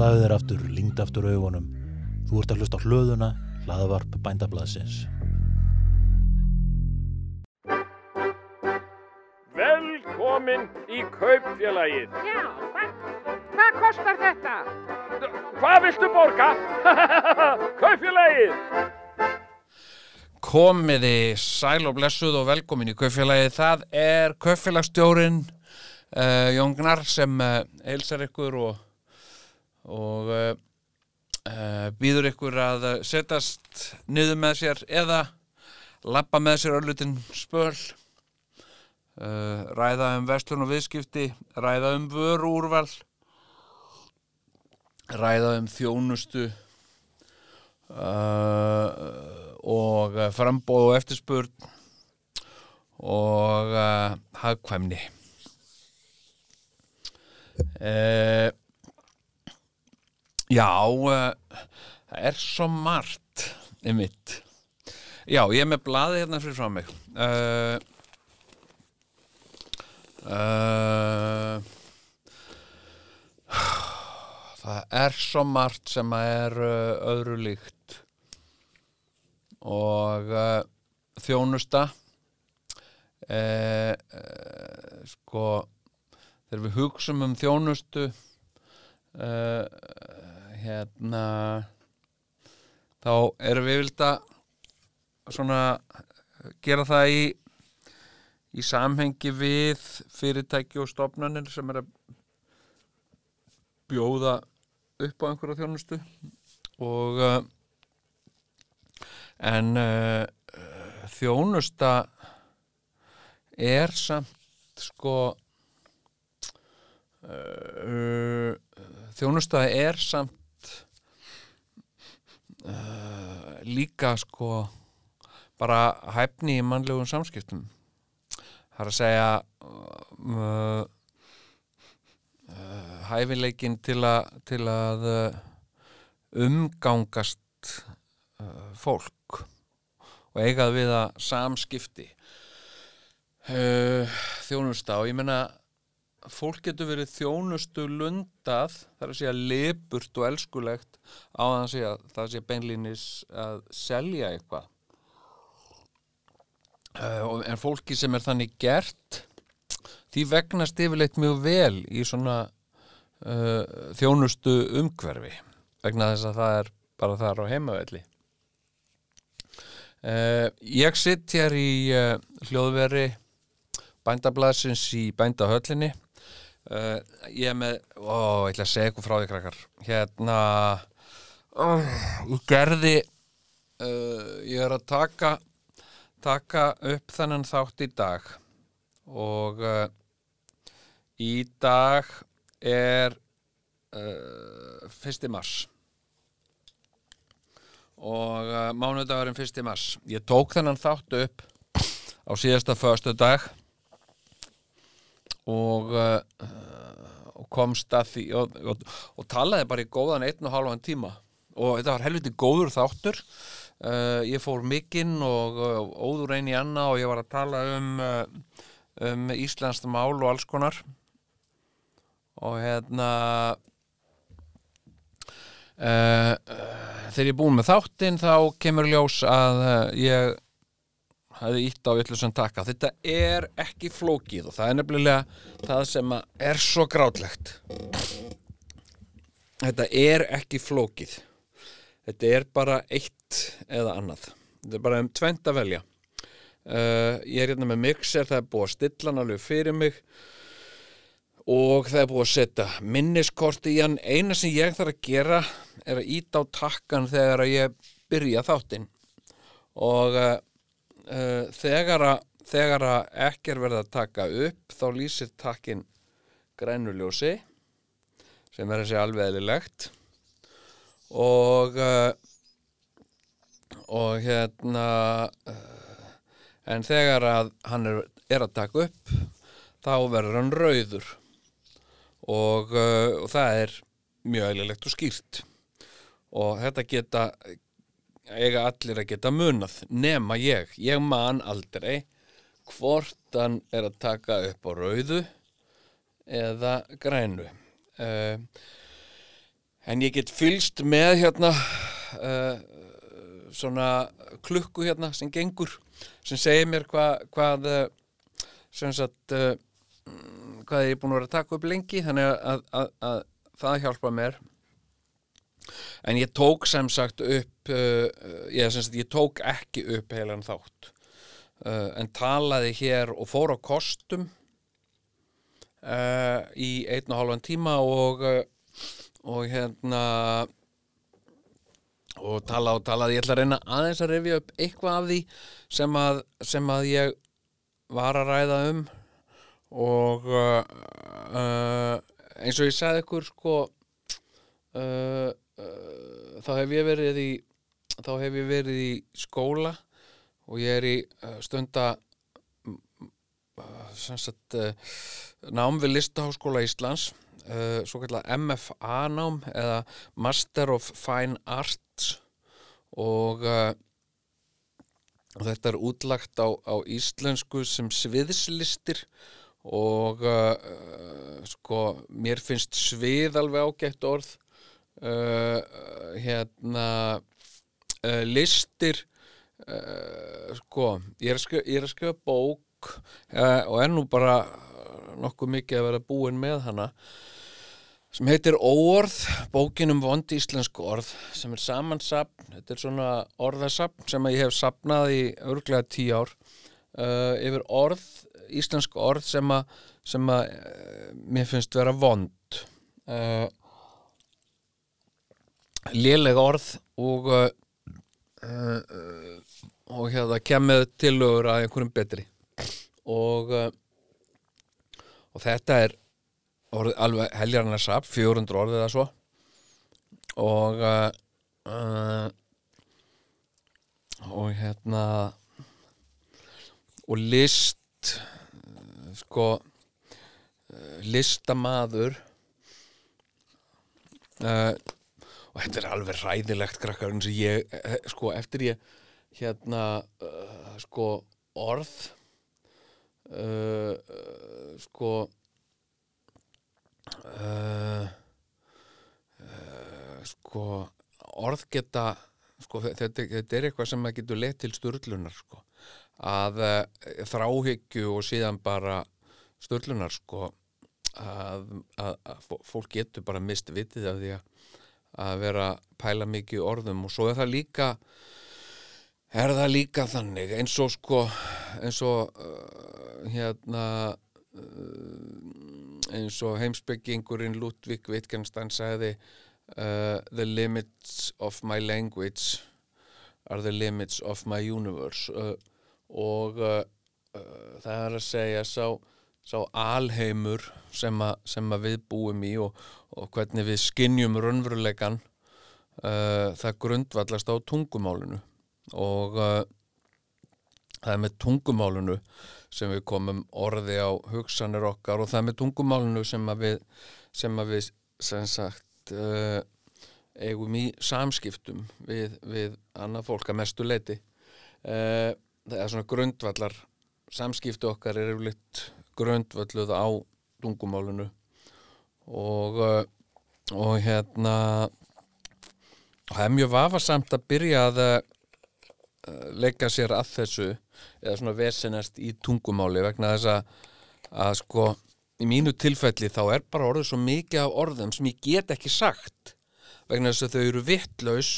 Slaðu þér aftur, lingd aftur augunum. Þú ert að hlusta á hlöðuna, hlaðavarp bændablaðsins. Velkomin í kaupfélagið. Já, hvað, hvað kostar þetta? Hvað viltu borga? kaupfélagið. Komiði sæl og blessuð og velkomin í kaupfélagið. Það er kaupfélagsstjórin uh, Jón Gnar sem uh, heilsar ykkur og, og uh, býður ykkur að uh, setjast niður með sér eða lappa með sér örlutin spöl. Uh, ræða um verslun og viðskipti, ræða um vöru úrval, ræða um þjónustu uh, og frambóð og eftirspurn og hagkvæmni. Uh, já, uh, það er svo margt einmitt. Já, ég er með blaði hérna fyrir frá mig. Uh, uh, það er svo margt sem að er öðru líkt og þjónusta sko þegar við hugsum um þjónustu uh, hérna þá erum við vilt að svona gera það í í samhengi við fyrirtæki og stofnanir sem er að bjóða upp á einhverja þjónustu og uh, en uh, þjónusta er samt sko uh, þjónusta er samt uh, líka sko bara hæfni í mannlegum samskiptum. Það er að segja uh, uh, hæfileikin til, a, til að umgangast fólk og eigað við að samskipti þjónusta. Og ég meina fólk getur verið þjónustu lundað þar að segja lipurt og elskulegt á það að segja það sé beinlínis að selja eitthvað. Uh, en fólki sem er þannig gert því vegnast yfirleitt mjög vel í svona uh, þjónustu umhverfi vegna þess að það er bara þar á heimavelli. Uh, ég sitt hér í uh, hljóðveri bændablasins í bændahöllinni uh, ég er með ó, ég ætla að segja eitthvað frá því krakkar hérna ó, ég gerði uh, ég er að taka taka upp þennan þátt í dag og uh, í dag er 1. mars og mánudagurinn 1. mars ég tók þennan þátt upp á síðasta föstu dag og, uh, og komst að því og, og, og talaði bara í góðan einn og hálfan tíma. Og þetta var helviti góður þáttur. Uh, ég fór mikinn og uh, óður einn í anna og ég var að tala um, uh, um Íslands mál og alls konar. Og hérna þegar ég er búin með þáttinn þá kemur ljós að ég hefði ítt á villusum taka. Þetta er ekki flókið og það er nefnilega það sem er svo grátlegt. Þetta er ekki flókið. Þetta er bara eitt eða annað. Þetta er bara um tvent að velja. Uh, ég er hérna með mixer það er búið að stilla hann alveg fyrir mig og það er búið að setja minniskort í hann. Eina sem ég þarf að gera er að íta á takkan þegar ég byrja þáttinn. Og uh, uh, þegar að þegar að ekki er verið að taka upp þá lýsir takkin grænuljósi sem er að segja alveg eðlilegt. Og uh, og hérna uh, en þegar að hann er, er að taka upp þá verður hann rauður. Og, og það er mjög eðlilegt og skýrt. Og þetta geta eiga allir að geta munað nema ég, ég man aldrei hvort hann er að taka upp á rauðu eða grænu. Uh, en ég get fylst með hérna uh, svona klukku hérna sem gengur sem segir mér hva, hvað uh, sem sagt uh, hvað ég er búin að vera að taka upp lengi þannig að, að, að það hjálpa mér. En ég tók sem sagt upp uh, ég, sem sagt, ég tók ekki upp heilan þátt uh, en talaði hér og fór á kostum í einn og hálfan tíma og og hérna og tala og talaði, ég ætla að reyna aðeins að rifja upp eitthvað af því sem að, sem að ég var að ræða um og uh, eins og ég sagði ykkur sko uh, uh, þá hef ég verið í þá hef ég verið í skóla og ég er í uh, stunda sem sagt uh, nám við Listaháskóla Íslands svo kallar MFA nám eða Master of Fine Arts. Og þetta er útlagt á, á íslensku sem sviðslistir og sko mér finnst svið alveg ágætt orð. Uh, hérna uh, listir uh, sko ég er skrifa, ég er að skrifa bók uh, og er nú bara nokkuð mikið að vera búin með hana sem heitir Óorð, bókin um vond íslensku orð sem er samansapn, þetta er svona orðasapn sem ég hef sapnað í örglega tíu ár yfir orð, íslensku orð sem að, sem að mér finnst vera vond. Uh, léleg orð og uh, uh, og hérna kemur tillögur að einhverjum betri. Og uh, og þetta er orð, alveg heljarnar sap 400 orðið eða svo. Og og hérna og list sko listamaður uh, og þetta er alveg ræðilegt krakkar eins og ég, eh, sko, eftir ég hérna uh, sko orð uh, uh, sko sko orð geta sko, þetta, þetta er eitthvað sem að getur leitt til sturlunar sko að þráhyggju og síðan bara sturlunar sko að, að, að fó- fólk getur bara mist vitið af því að að vera að pæla mikið orðum og svo er það líka er það líka þannig eins og sko eins og uh, hérna uh, eins og heimsbyggingurinn Ludvig Wittgenstein sagði uh, the limits of my language are the limits of my universe. Uh, og uh, uh, það er að segja sá, sá alheimur sem, a, sem við búum í og, og hvernig við skinjum raunveruleikan uh, það grundvallast á tungumálinu. Og uh, það er með tungumálinu sem við komum orði á hugsanir okkar og það er með tungumálinu sem við sem við sem sagt uh, eigum í samskiptum við, við annað fólk að mestu leiti uh, það er svona grundvallar samskipti okkar er yfirleitt grundvalluð á tungumálinu. Og uh, og hérna það er mjög vafasamt að byrja að uh, leggja sér að þessu eða svona vesenast í tungumáli vegna þess að, að sko í mínu tilfelli þá er bara orðið svo mikið af orðum sem ég get ekki sagt vegna þess að þau eru vittlaus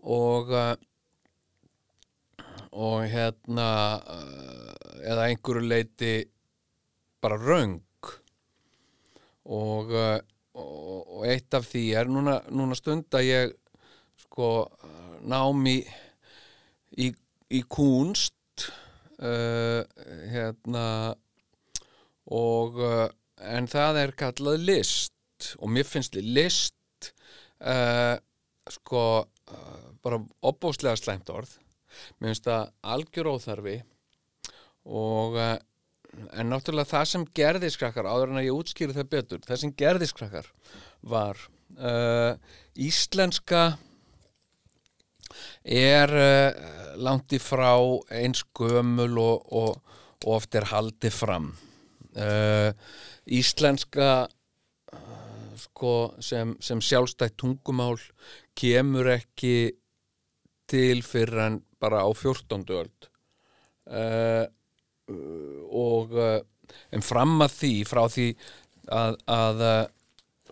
og uh, og hérna eða einhverju leiti bara röng. Og, uh, og, og eitt af því er núna, núna stund að ég sko nám í í, í kunst uh, hérna og uh, en það er kallað list. Og mér finnst list uh, sko uh, bara opbóðslega slæmt orð. Mér finnst það algjör óþarfi. Og en náttúrulega það sem gerðist krakkar áður en að ég útskýri það betur það sem gerðist krakkar var uh, íslenska er uh, langt í frá eins gömul og, og, og oft er haldið fram uh, íslenska uh, sko, sem, sem sjálfstætt tungumál kemur ekki til fyrir en bara á 14. öld uh, og uh, en fram að því frá því að, að uh,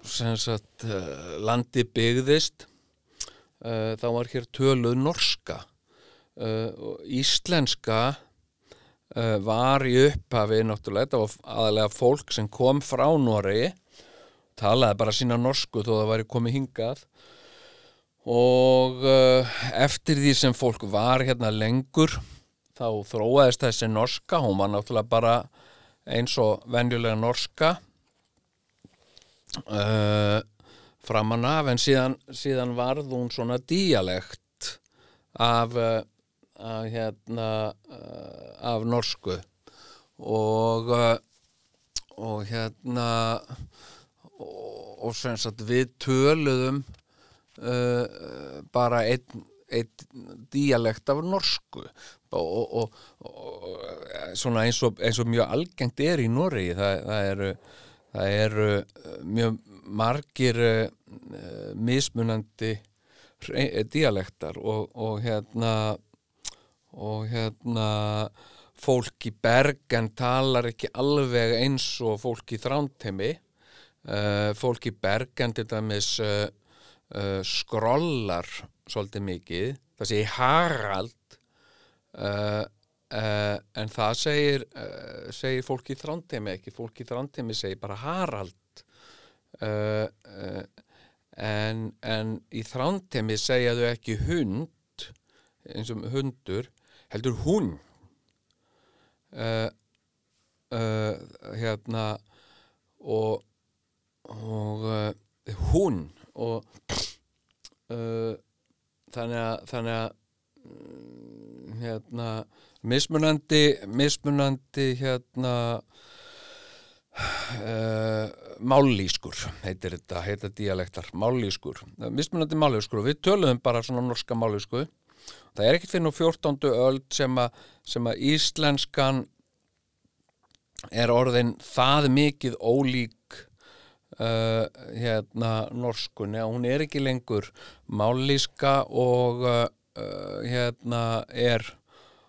sagt, uh, landi byggðist uh, þá var hér töluð norska. Uh, íslenska uh, var í upphafi náttúrulega, þetta var aðalega fólk sem kom frá Noregi talaði bara sína norsku þó það væri komið hingað. Og uh, eftir því sem fólk var hérna lengur þá þróaðist þessi norska hún var náttúrulega bara eins og venjulega norska uh, framan af en síðan, síðan varð hún svona díalekt af, uh, af hérna uh, af norsku. Og uh, og hérna og, og sem sagt við töluðum uh, bara einn einn díalekt af norsku. Og, og, og, svona eins og, eins og mjög algengt er í Noregi það, það eru eru uh, mjög margir uh, mismunandi díalektar og, hérna og hérna fólk í Bergen talar ekki alveg eins og fólk í Þrántemi uh, fólk í Bergen til dæmis uh, uh, skrollar svolítið mikið. Það segir Harald uh, uh, en það segir uh, segir fólk í Þrántemi ekki. Fólk í Þrántemi segir bara Harald. Uh, uh, en, en í Þrántemi segja þau ekki hund eins og hundur heldur hún. Uh, hérna og og hún og uh, þannig að þannig að mm, hérna mismunandi mismunandi hérna uh, mállýskur heitir þetta, heitir dialektar mállýskur, mismunandi mállýskur og við töluðum bara svona norska mállýsku það er ekkert fyrir nú 14. öld sem að, sem að íslenskan er orðin það mikið ólík uh, hérna norskunni að hún er ekki lengur mállýska og uh, uh, hérna er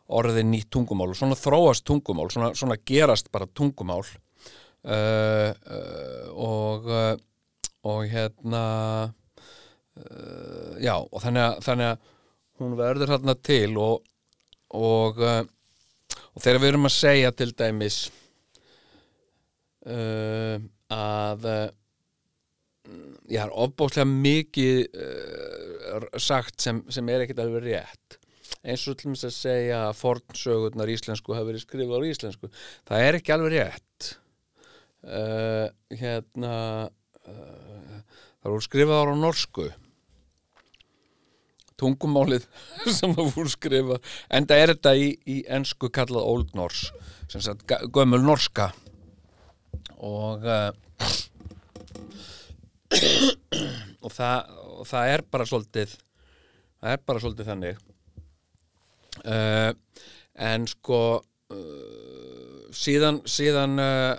orðin nýtt tungumál og svona þróast tungumál, svona, svona gerast bara tungumál uh, uh, og uh, og hérna já og þannig að, þannig að hún verður hérna til og og, og þegar við erum að segja til dæmis uh, að uh, ég har ofbóðslega mikið uh, sagt sem, sem er ekkert alveg rétt. Eins og til dæmis að segja að fornsögurnar íslensku hafa verið skrifað á íslensku. Það er ekki alveg rétt. Uh, hérna uh, það voru skrifaðar á norsku. Tungumálið sem það voru skrifað en það er þetta í, í ensku kallað Old Norse sem sagt gömul norska og uh, og það og það er bara svolítið það er bara svolítið þannig. Uh, en sko uh, síðan síðan uh,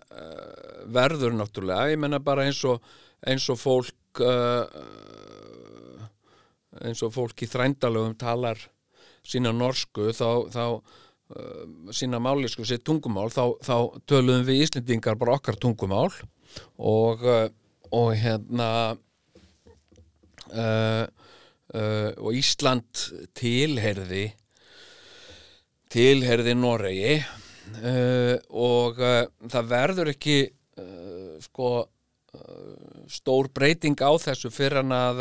verður náttúrulega ég menna bara eins og eins og fólk eins og fólk í þrændalögum talar sína norsku þá, þá uh, sína málisku sér tungumál þá, þá töluðum við Íslendingar bara okkar tungumál og, uh, og hérna uh, uh, og Ísland tilherði tilherði Noregi uh, og uh, það verður ekki uh, sko stór breyting á þessu fyrir en að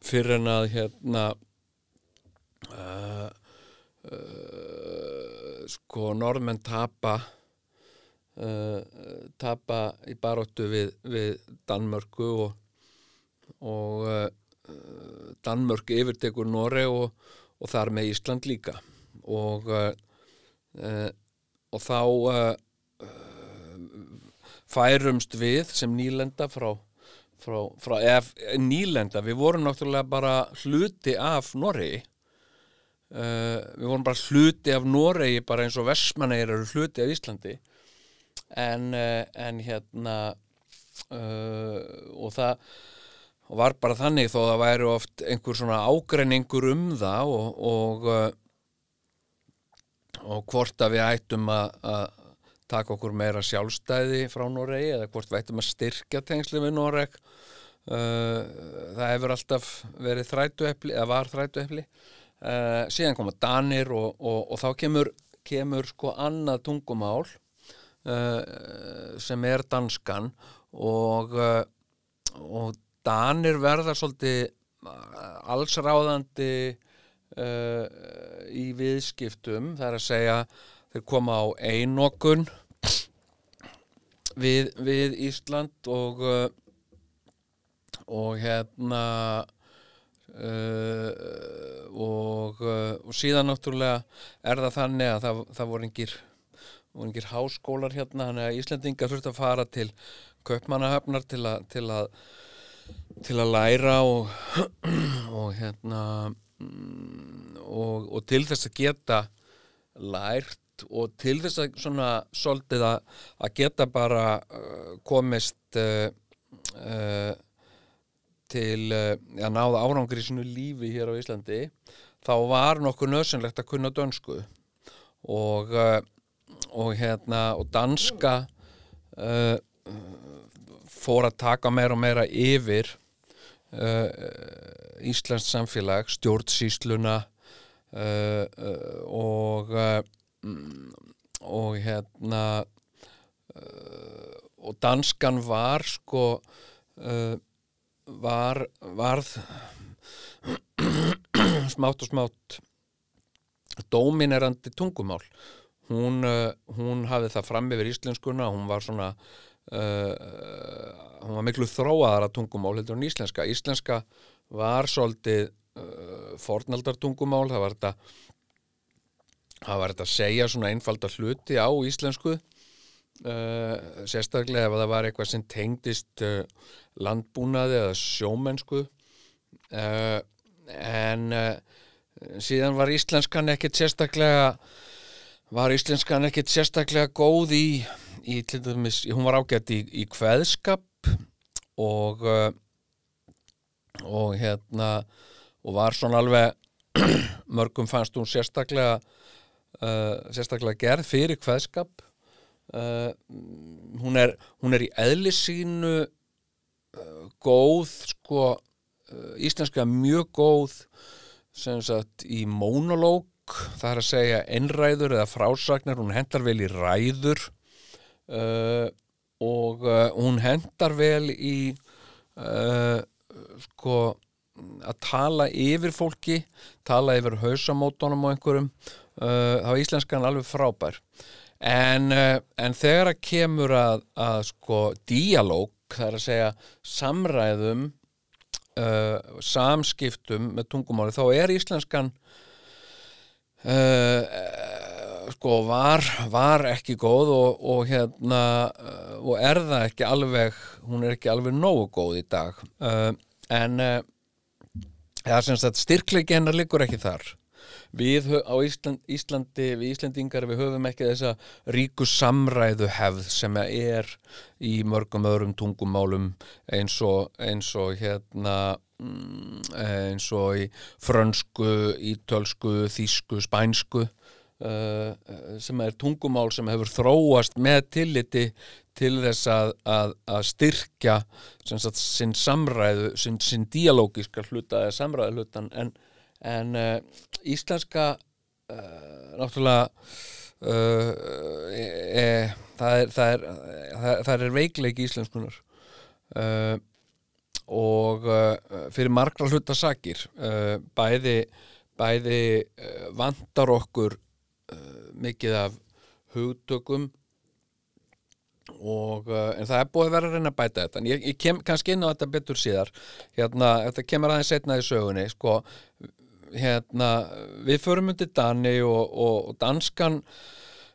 fyrir en að hérna uh, uh, sko norðmenn tapa uh, tapa í baróttu við, við Danmörku og, og uh, Danmörku yfirtekur Noreg og, og þar með Ísland líka. Og og þá færumst við sem nýlenda frá frá, frá ef, nýlenda, við vorum náttúrulega bara hluti af Noregi uh, við vorum bara hluti af Noregi bara eins og Vestmanneir eru hluti af Íslandi. En, uh, en hérna uh, og það og var bara þannig þó það væri oft einhver svona ágreiningur um það og, og, og hvort að við ættum að, að taka okkur meira sjálfstæði frá Noregi eða hvort við ættum að styrkja tengsli við Noreg. Það hefur alltaf verið þrætuepli eða var þrætuepli uh, síðan koma Danir og, og, og þá kemur, kemur sko annað tungumál uh, sem er danskan og, uh, og Danir verða svolítið allsráðandi í viðskiptum. Það er að segja þeir koma á einokun við, við Ísland og og hérna uh, og, uh, og síðan náttúrulega er það þannig að það, það voru engir voru engir háskólar hérna þannig að Íslendingar þurfti að fara til kaupmannahöfnar til til að, til að læra og, og hérna mm, og, og til þess að geta lært og til þess að svona svolítið að, að geta bara uh, komist uh, uh, til uh, að náða árangri í sinu lífi hér á Íslandi þá var nokkuð nöðsynlegt að kunna dönsku. Og, uh, og hérna og danska uh, fór að taka meira og meira yfir uh, Íslands samfélag stjórnsýsluna uh, og og hérna og danskan var sko uh, var varð smátt og smátt dóminerandi tungumál. Hún, uh, hún hafði það fram yfir íslenskuna hún var svona uh, hún var miklu þróaðara tungumál heldur en íslenska. Íslenska var svolítið uh, fornaldartungumál það var þetta það var þetta að segja svona einfalda hluti á íslensku uh, sérstaklega ef það var eitthvað sem tengdist uh, landbúnaði eða sjómennsku. Uh, en síðan var íslenskan ekkit sérstaklega var íslenskan ekkit sérstaklega góð í, í dæmis, hún var ágætt í, í kveðskap og og hérna og var svona alveg mörgum fannst hún sérstaklega sérstaklega gerð fyrir kveðskap uh, hún, er, hún er í eðli sínu uh, góð sko uh, íslenska mjög góð sem sagt í monolog það er að segja einræður eða frásagnar, hún hendar vel í ræður. Og hún hendar vel í sko að tala yfir fólki tala yfir hausamótonum og einhverjum. Þá er íslenskan alveg frábær en, uh, en þegar að kemur að, að sko díalóg, það er að segja samræðum uh, samskiptum með tungumáli þá er íslenskan uh, sko var, var ekki góð og, og hérna og er það ekki alveg hún er ekki alveg nógu góð í dag. Uh, en það sem sagt styrkleiki hennar liggur ekki þar við á Ísland, Íslandi við Íslendingar við höfum ekki þessa ríku samræðu hefð sem er í mörgum öðrum tungumálum eins og, eins og hérna mm, eins og í frönsku, ítölsku, þýsku, spænsku uh, sem er tungumál sem hefur þróast með tilliti til þess að, að, að styrkja sagt, sinn samræðu, sinn, sinn dialógiska hluta eða samræðu hlutan en, en uh, íslenska uh, náttúrulega e, e, það, er, það, er, það, það er veikleik íslenskunar og fyrir margra hluta sakir uh, bæði, bæði vantar okkur mikið af hugtökum og, en það er búið að vera að reyna að bæta þetta. En ég, ég kem kannski inn á þetta betur síðar. Hérna, þetta kemur aðeins setna í sögunni sko, hérna við förum undir Dani og, og, og danskan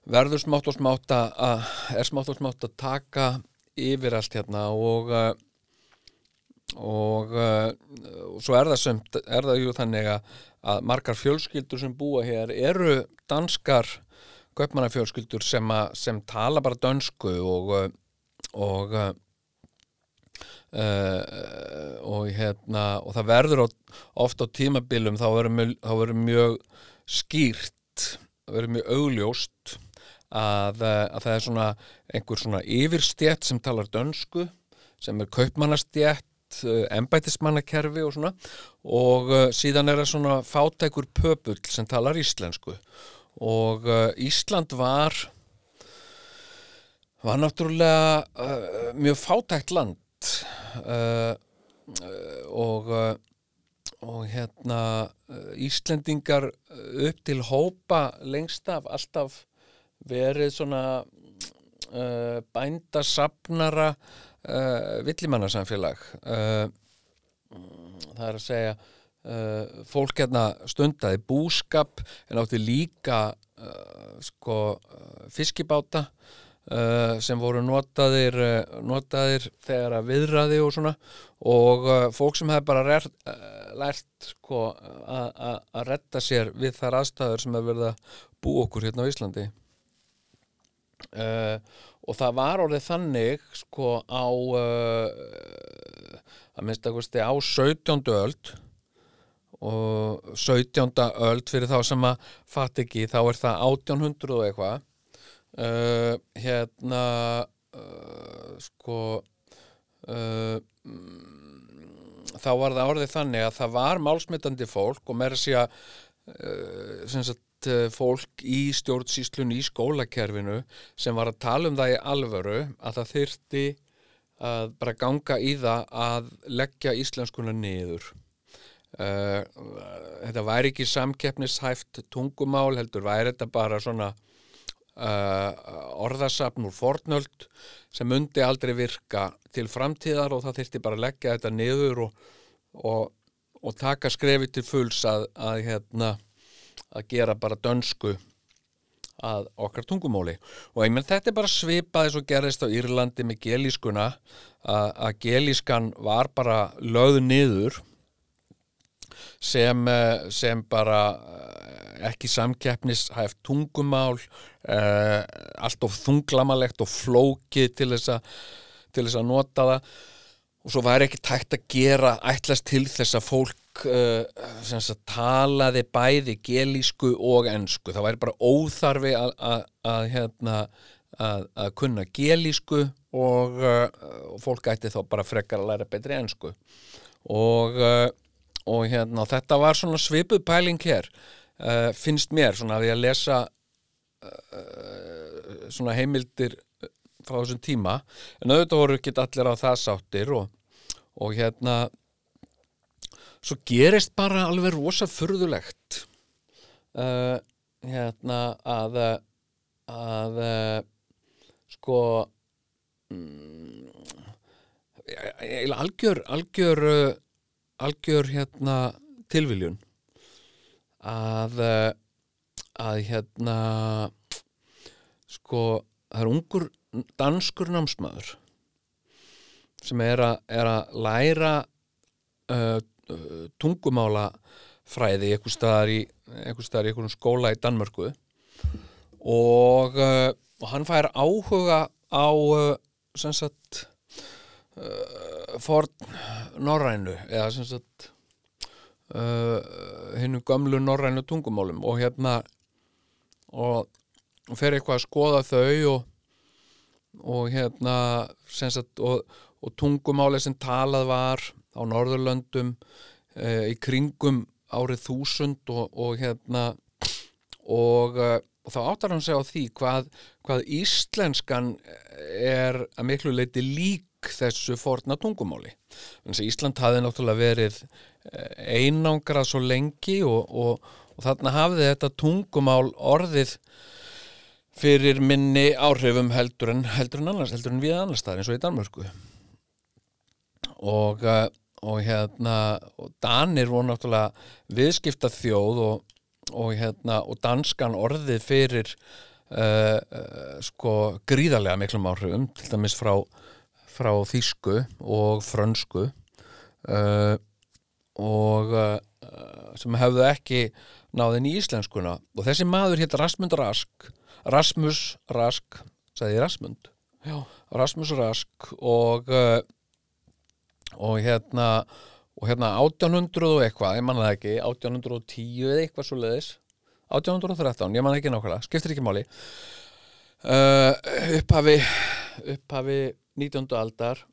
verður smátt og smátt að er smátt og smátt að taka yfir allt hérna og uh, og, uh, og svo er það sem er það jú þannig að, að margar fjölskyldur sem búa hér eru danskar kaupmannafjölskyldur sem, að, sem tala bara dönsku og uh, og, uh, og hérna og það verður á, oft á tímabilum þá verður mjög, mjög skýrt það verður mjög augljóst að, eh, að það er svona einhver svona yfirstjætt sem talar dönsku sem er kaupmannastjætt embætismannakerfi og svona og uh, síðan er það svona fátækur pöpull sem talar íslensku. Og uh, Ísland var var náttúrulega mjög fátækt land uh, uh, og uh, og hérna uh, Íslendingar upp til hópa lengst af alltaf verið svona uh, bændasafnara uh, villimannasamfélag. Uh, það er að segja fólk hérna stundaði búskap en átti líka sko fiskibáta uh, sem voru notaðir, uh, notaðir þegar að viðraði og svona og uh, fólk sem hefði bara uh, lært sko, að- retta sér við þar aðstæður sem hefur verið að bú okkur hérna á Íslandi og það var orðið þannig sko á að minnst að kosti á 17. öld og 17. öld fyrir þá sem að fatt ekki þá er það 1800 og eitthvað uh, hérna uh, sko uh, þá var það orðið þannig að það var málsmitandi fólk og meira sé að fólk í stjórnsýslun í skólakerfinu sem var að tala um það í alvöru að það þyrti að bara ganga í það að leggja íslenskuna niður. Þetta væri ekki samkeppnishæft tungumál heldur væri þetta bara svona orðasafn úr fornöld sem myndi aldrei virka til framtíðar og það þyrfti bara að leggja þetta niður og, og, og taka skrefi til fulls að, að, hérna, að gera bara dönsku að okkar tungumóli og menn þetta er bara svipað eins og gerðist á Írlandi með gelískuna að, að gelískan var bara lögð niður sem, eh, sem bara eh, ekki samkeppnishæft tungumál uh, allt of þunglamalegt og flókið til þess að til þess að nota það. Og svo væri ekki tækt að gera ætlast til þess að fólk uh, sem sagt, talaði bæði gelísku og ensku. Það væri bara óþarfi að, að, að, hérna, að, að kunna gelísku og, uh, fólk ætti þá bara frekar að læra betri ensku. Og, uh, og hérna, þetta var svona svipuð pæling hér finnst mér svona að ég að lesa svona heimildir frá þessum tíma. En auðvitað voru ekki allir á það sáttir og, og hérna svo gerist bara alveg rosa furðulegt uh, hérna að að sko mm, eiginlega algjör algjör uh, algjör hérna tilviljun. Að að hérna sko það er ungur danskur námsmaður sem er að, er að læra uh, tungumála fræði einhver staðar í einhverjum skóla í Danmörku. Og, uh, og hann fær áhuga á uh, sem sagt uh, forn norrænu eða sem sagt uh, hinnu gömlu norrænu tungumálum. Og hérna og, og fer eitthvað að skoða þau og og hérna sagt, og, og tungumáli sem talað var á Norðurlöndum e, í kringum árið þúsund og, hérna e, og þá áttar hann sig á því hvað, hvað íslenskan er að miklu leiti lík þessu forna tungumáli. Þannig að Ísland hafði náttúrulega verið einangrað svo lengi og, og, og þarna hafði þetta tungumál orðið fyrir minni áhrifum heldur en, heldur en annars, heldur en við annars staðar eins og í Danmörku. Og, eh, og hérna og Danir voru náttúrulega viðskipta þjóð og, og hérna og danskan orðið fyrir uh, uh, sko gríðarlega miklum áhrifum til dæmis frá, frá þýsku og frönsku. Uh, sem hefðu ekki náðin í íslenskuna og þessi maður hétt Rasmund Rask Rasmus Rask sagði ég Rasmund Já. Rasmus Rask og uh, og hérna og hérna 1800 og eitthvað, ég manna það ekki 1810 eða eitthvað svo leiðis 1813, ég manna ekki nákvæmlega skiptir ekki máli uh, upphafi upphafi 19. aldar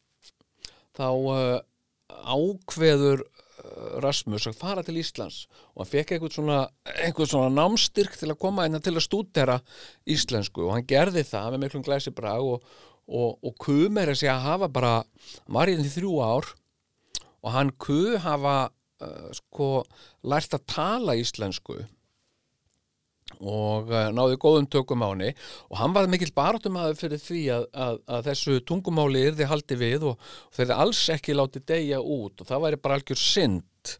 þá uh, ákveður Rasmus að fara til Íslands og hann fekk eitthvað svona, eitthvað svona námstyrk til að koma inn til að stúdera íslensku og hann gerði það með miklum glæsi brag og, og, og kumir að segja að hafa bara var í þrjú ár og hann ku hafa uh, sko lært að tala íslensku og uh, náði góðum tökum á henni. Og hann var mikill barátumæður fyrir því að, að, að þessu tungumáli yrði haldi við og, og þeirri alls ekki láti degja út og það væri bara algjör synd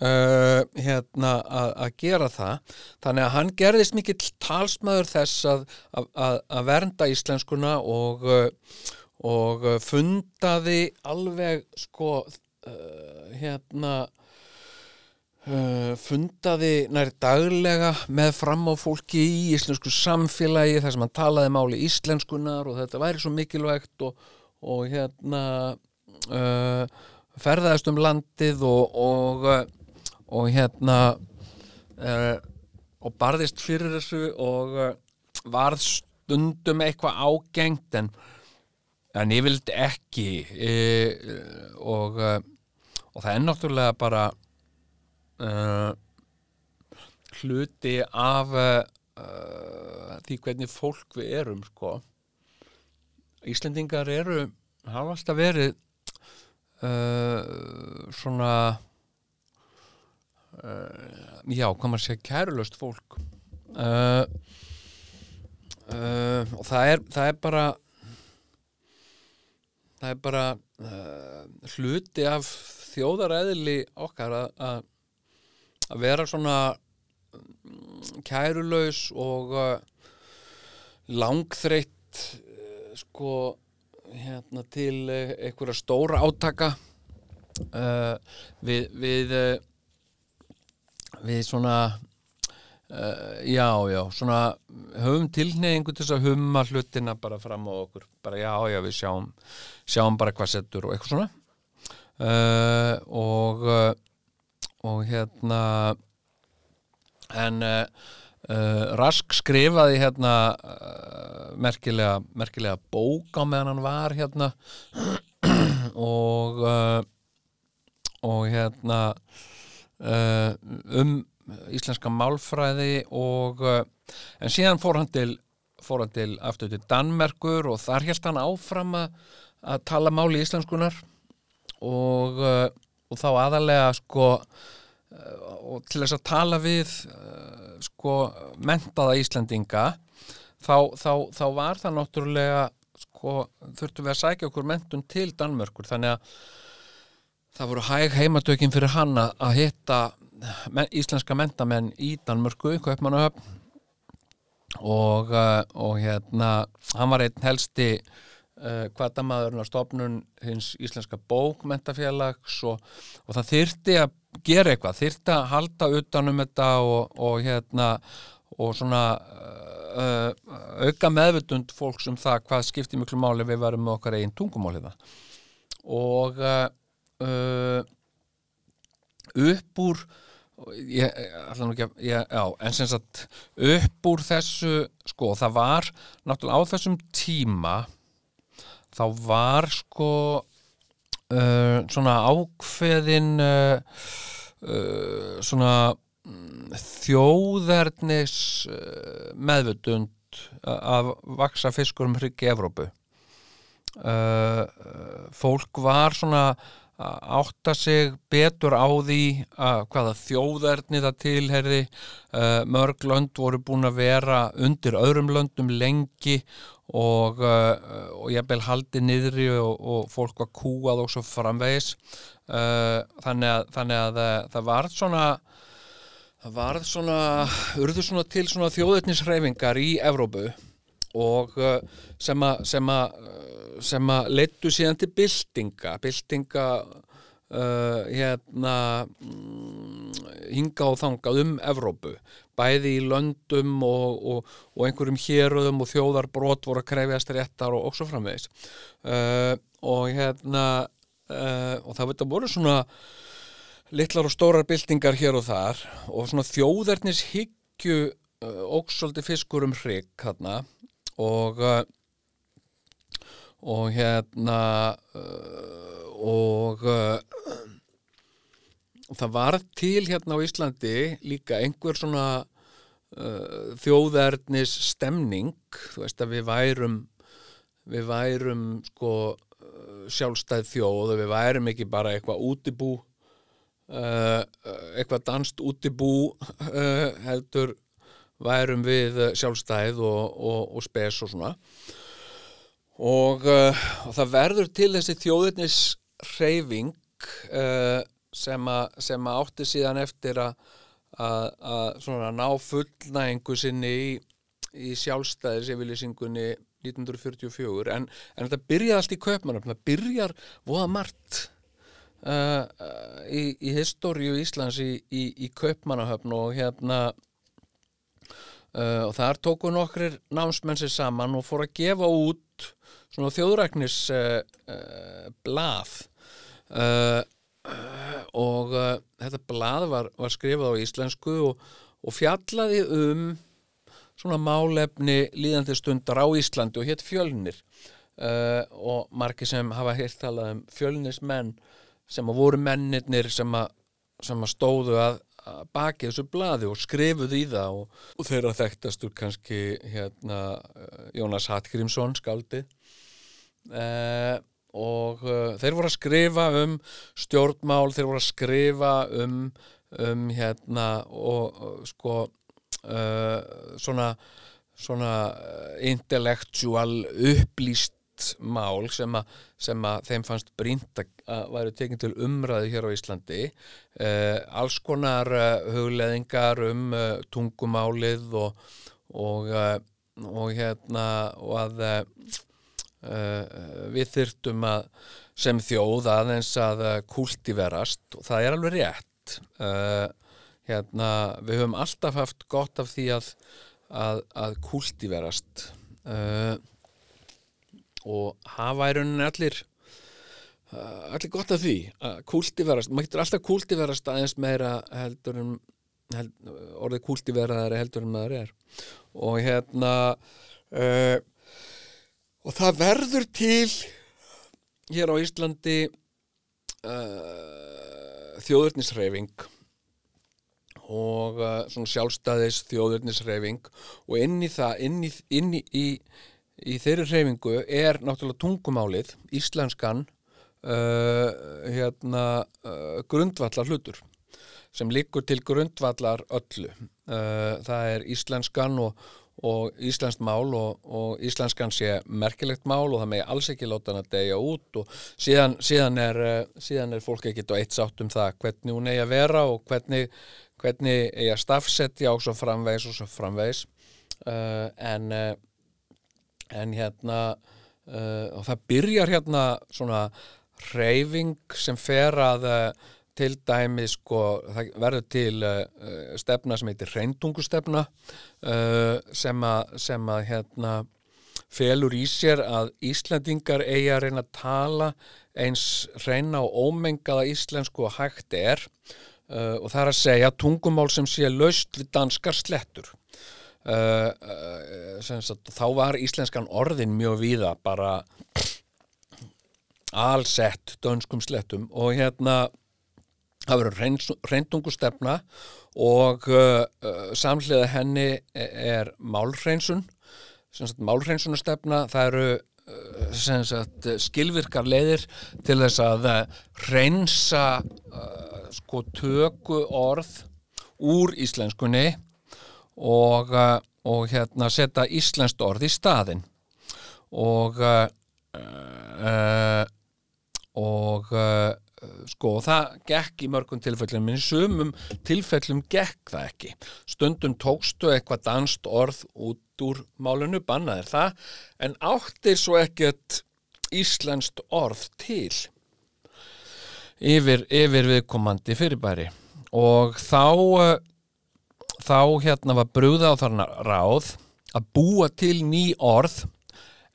uh, hérna að, gera það. Þannig að hann gerðist mikill talsmaður þess að, að vernda íslenskuna og, uh, og fundaði alveg sko uh, hérna fundaði nær daglega með fram á fólki í íslensku samfélagi þar sem hann talaði máli íslenskunar og þetta væri svo mikilvægt og, og hérna uh, ferðaðist um landið og, og, og hérna uh, og barðist fyrir þessu og varð stundum eitthvað ágengt en, en ég vildi ekki og og það er náttúrulega bara uh, hluti af uh, því hvernig fólk við erum sko. Íslendingar eru hafa alltaf verið uh, svona já, hvað maður segja kærulöst fólk. Og það er það er bara það er bara hluti af þjóðaræðili okkar að að vera svona mm, kærulaus og uh, langþreytt uh, sko hérna til uh, einhverja stóra átaka. Uh, við við, uh, við svona uh, já já svona höfum tilneyingu til þess að humma hlutina bara fram á okkur. Bara já já við sjáum sjáum bara hvað settur og eitthvað svona. Og og hérna en uh, uh, Rask skrifaði hérna uh, merkilega, merkilega bók á meðan hann var hérna. Og og hérna um íslenska málfræði og en síðan fór hann til fór hann til aftur til Danmerkur og þar held hann áfram að, að tala máli íslenskunar og, og þá aðalega sko og til þess að tala við uh, sko mentaða Íslandinga þá, þá, þá var það náttúrulega sko þurftum við að sækja okkur mentun til Danmörkur þannig að það voru hæg heimatökin fyrir hann að hitta men, íslenska mentamenn í Danmörku, og, og hérna hann var einn helsti uh, kvartamaðurinn á stofnun hins íslenska bókmentafélags og, og það þyrti að gera eitthvað, þyrta að halda utanum þetta og, og hérna og svona uh, auka meðvutund fólks um það hvað skiptir miklu máli við varum með okkar einn tungumáliða og uh, uh, upp úr ég, ekki, ég, já, en sem sagt upp úr þessu sko það var náttúrulega á þessum tíma þá var sko uh, svona ákveðin uh, uh, svona mm, þjóðernis meðvutund að vaksa fiskur um hryggi Evrópu. Fólk var svona átta sig betur á því að hvaða þjóðerni það tilherði mörg lönd voru búin að vera undir öðrum löndum lengi og, uh, og ég bel haldi niðri og, og fólk var kúað og svo framvegis. Uh, þannig að, þannig að uh, það var svona það var svona urðu svona til svona þjóðetnisreifingar í Evrópu og sem að sem að, sem að leittu síðan til byltinga byltinga uh, hérna mm, hinga og þangað um Evrópu bæði í löndum og, og, og einhverjum héröðum og þjóðarbrot voru að krefjast réttar og, og svo framvegis. Uh, og hérna uh, og það voru svona litlar og stórar byltingar hér og þar og svona þjóðernis hyggju uh, óksóldi fiskur um hrygg hérna og og hérna og uh, og það var til hérna á Íslandi líka einhver svona uh, þjóðernis stemning þú veist að við værum við værum sko uh, sjálfstæð þjóð og við værum ekki bara eitthvað útibú uh, eitthvað danst útibú uh, heldur værum við sjálfstæð og, og, og spes og svona. Og, uh, og það verður til þessi þjóðirnis hreyfing uh, sem, a, sem að átti síðan eftir að ná fullnægingu sinni í, í sjálfstæðis yfirlýsingunni 1944 en, en þetta byrjaði allt í kaupmannöfn það byrjar voða margt uh, uh, í, í históriu Íslands í, í, í kaupmannahöfn og hérna uh, og þar tóku nokkrir námsmenn sér saman og fór að gefa út svona þjóðræknis blað uh, uh, og uh, þetta blað var, var skrifað á íslensku og, og fjallaði um svona málefni líðandi stundar á Íslandi og hétt fjölnir. Uh, og margir sem hafa heyrt talað um fjölnismenn sem að voru mennirnir sem að, sem að stóðu að, að baki þessu blaði og skrifuðu í það og, og þeirra þekktastur kannski hérna uh, Jónas Hallgrímsson skáldi uh, og uh, þeir voru að skrifa um stjórnmál, þeir voru að skrifa um, um hérna og uh, sko uh, svona svona intellektual upplýst mál sem, a, sem að þeim fannst brínt að, að væri tekinn til umræðu hér á Íslandi. Uh, alls konar uh, hugleðingar um uh, tungumálið og, og, og hérna og að við þyrftum að sem þjóð aðeins að uh, kultiverast og það er alveg rétt. Uh, hérna við höfum alltaf haft gott af því að að, að kultiverast uh, og hafa í rauninni allir allir gott af því að kultiverast, maður getur alltaf kultiverast aðeins meira heldur en held, orðið kultiveraðari heldur en maður er. Og hérna uh, og það verður til hér á Íslandi uh, þjóðurnishreyfing og uh, svona sjálfstæðis þjóðurnishreyfing og inn í það, inn í, inn í, í, í þeirri hreyfingu er náttúrulega tungumálið, íslenskan uh, hérna uh, grundvallar hlutur sem liggur til grundvallar öllu. Uh, það er íslenskan og, og íslenskt mál og, og íslenskan sé merkilegt mál og það megi alls ekki láta hann að deyja út og síðan, síðan, er, uh, síðan er fólk ekkit og eitt sátt um það hvernig hún eigi að vera og hvernig, hvernig eigi að stafsetja og svo framvegis og svo framvegis. Uh, en, uh, en hérna uh, og það byrjar hérna svona reyfing sem fer að til dæmi sko, það verður til uh, stefna sem heitir reyndungustefna uh, sem, að, sem að hérna felur í sér að Íslandingar eigi að reyna að tala eins reyna og ómengaða íslensku og hægt er uh, og það er að segja tungumál sem sé laust við danskar slettur. Uh, uh, sagt, þá var íslenskan orðin mjög víða bara allsett dönskum slettum og hérna það verður reyndungustefna og uh, uh, samhliða henni er málhreinsun málhreinsunastefna það eru uh, skilvirkar leiðir til þess að reynsa uh, sko töku orð úr íslenskunni og, uh, og hérna setja íslenskt orð í staðin og uh, og sko og það gekk í mörgum tilfellum en í sumum tilfellum gekk það ekki. Stundum tókstu eitthvað danst orð út úr málinu bannaðir það en áttir svo ekkert íslenskt orð til yfir, yfir viðkomandi fyrirbæri. Og þá þá hérna var brúða á þarna ráð að búa til ný orð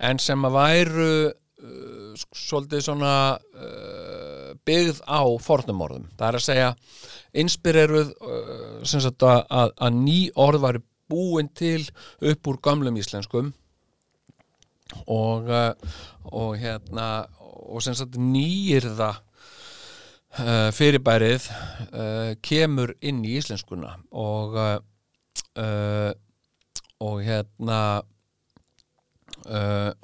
en sem að væru uh, svolítið svona uh, byggð á fornum orðum. Það er að segja inspireruð uh, að, að, að ný orð væri búin til upp úr gamlum íslenskum og, uh, og hérna og nýjirða uh, fyrirbærið uh, kemur inn í íslenskuna og uh, uh, og hérna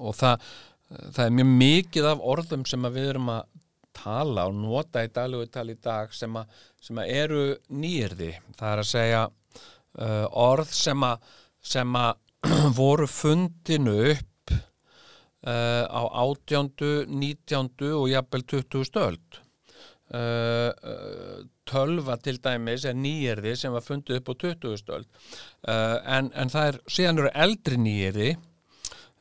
og það það er mjög mikið af orðum sem við erum að tala og nota í daglegu tali í dag sem að, sem að eru nýrði það er að segja uh, orð sem að, sem að voru fundinu upp uh, á átjándu, nítjándu og jafnvel 20 stöld. Uh, uh, tölva til dæmis er nýjirði sem var fundið upp á 20 stöld. Uh, en, en það er síðan eru eldri nýjirði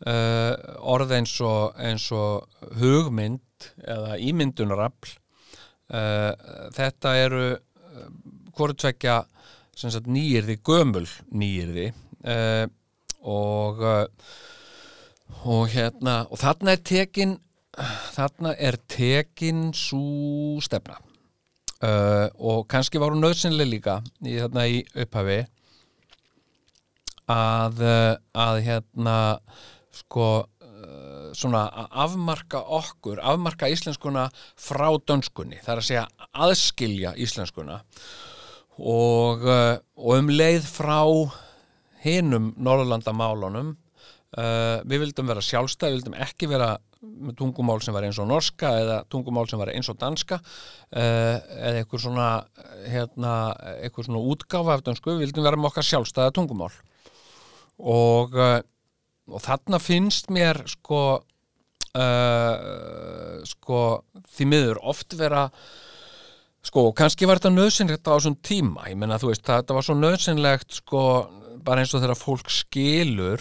uh, orð eins og, eins og hugmynd eða ímyndunarafl uh, þetta eru uh, hvort tvekja sem sagt nýjirði, gömul nýjirði uh, og uh, og hérna og þarna er tekin þarna er tekin svo stefna. Og kannski var hún nöðsynlega líka í, þarna í upphafi að, að hérna sko svona afmarka okkur, afmarka íslenskuna frá dönskunni, það er að segja aðskilja íslenskuna. Og, uh, og um leið frá hinum Norðurlandamálunum uh, við vildum vera sjálfstæð, við vildum ekki vera tungumál sem var eins og norska eða tungumál sem var eins og danska uh, eða eitthvað svona hérna, eitthvað svona útgáfa af dönsku, við vildum vera með okkar sjálfstæða tungumál. Og, uh, og þarna finnst mér sko uh, sko því miður oft vera sko kannski var þetta nöðsynlegt á þessum tíma. Ég menna þú veist þetta var svo nöðsynlegt sko bara eins og þegar fólk skilur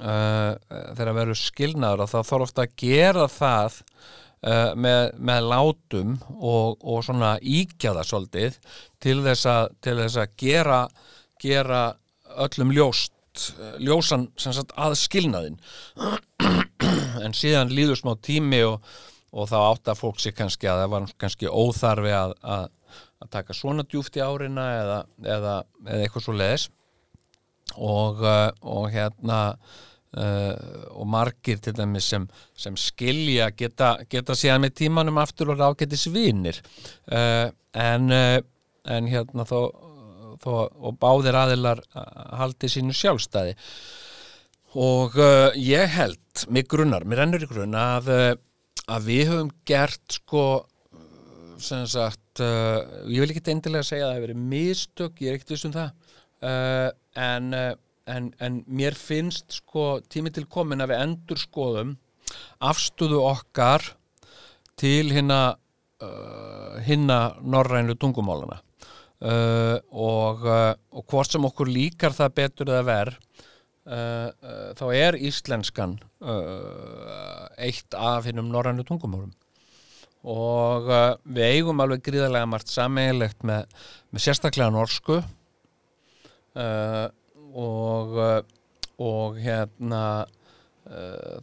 uh, þegar verður skilnaður að það þarf ofta að gera það uh, með, með látum og, og svona íkjaða svolítið til þess að, til þess að gera, gera öllum ljóst ljósan sem sagt að skilnaðin en síðan líður smá tími og, og þá átt að fólk sér kannski að það var kannski óþarfi að, að, að taka svona djúft í árina eða, eða, eða eitthvað svo leiðis og, uh, og hérna uh, og margir til dæmis sem, sem skilja geta, geta síðan með tímanum aftur og rákettis vinir. Uh, en, uh, en hérna þó, þó og báðir aðilar haldi sínu sjálfstæði. Og uh, ég held, mig grunnar, mér ennur í grunn að, að við höfum gert sko sem sagt, uh, ég vil ekki endilega segja að það hefur verið mistök, ég er ekkert viss um það uh, en, en, en mér finnst sko tími til komin að við endur skoðum afstöðu okkar til uh, hinna norrænu tungumálana uh, og, uh, og hvort sem okkur líkar það betur eða verð uh, uh, þá er íslenskan eitt af hinnum norrænu tungumálum. Og við eigum alveg gríðarlega margt sammeilegt með, með sérstaklega norsku og og hérna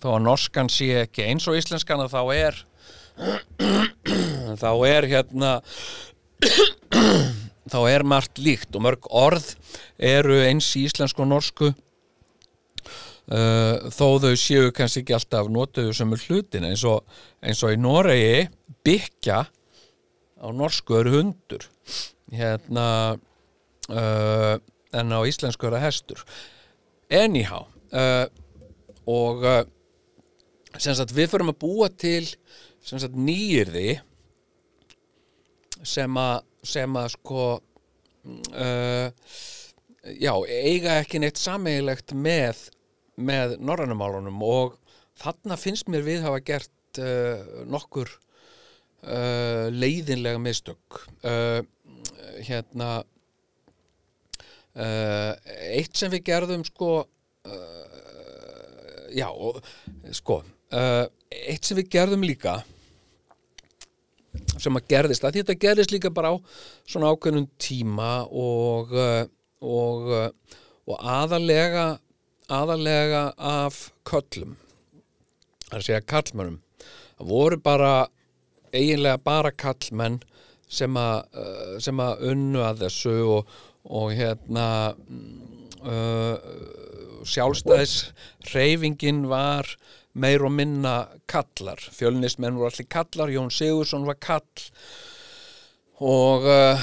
þó að norskan sé ekki eins og íslenskan þá er þá er hérna þá er margt líkt og mörg orð eru eins í íslensku og norsku. Uh, þó þau séu kannski ekki alltaf notuðu sem er hlutin eins og, eins og í Noregi byggja á norsku eru hundur. Hérna uh, en á íslensku eru hestur. Anyhow uh, og uh, sagt við förum að búa til nýjirði sem að sem að sko uh, já, eiga ekki neitt sameigilegt með með norrænumálunum og þarna finnst mér við hafa gert uh, nokkur uh, leiðinlega mistök. Uh, hérna uh, eitt sem við gerðum sko uh, já, sko eitt sem við gerðum líka sem að gerðist. Að þetta gerðist líka bara á svona ákveðnum tíma og uh, og, uh, og aðalega aðalega af köllum það er að segja kallmönnum það voru bara eiginlega bara kallmenn sem að, uh, sem að unnu að þessu og, og hérna uh, sjálfstæðis reyfingin var meir og minna kallar. Fjölnismenn voru allir kallar, Jón Sigursson var kall og uh,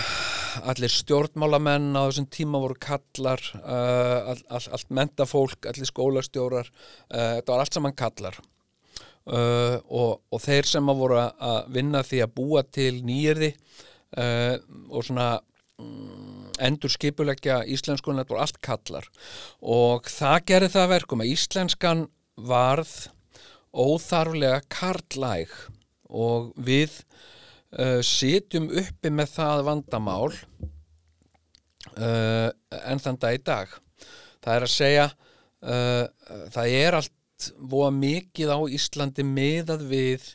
allir stjórnmálamenn á þessum tíma voru kallar uh, all, all, allt mentafólk, allir skólastjórar uh, þetta var allt saman kallar. Og, og þeir sem voru að- vinna því að búa til nýjirði uh, og svona mm, endur skipuleggja íslenskunni, þetta voru allt kallar. Og það gerði það að verkum að íslenskan varð óþarflega karlæg og við uh, sitjum uppi með það vandamál uh, en þann dag í dag. Það er að segja uh, það er allt voða mikið á Íslandi miðað við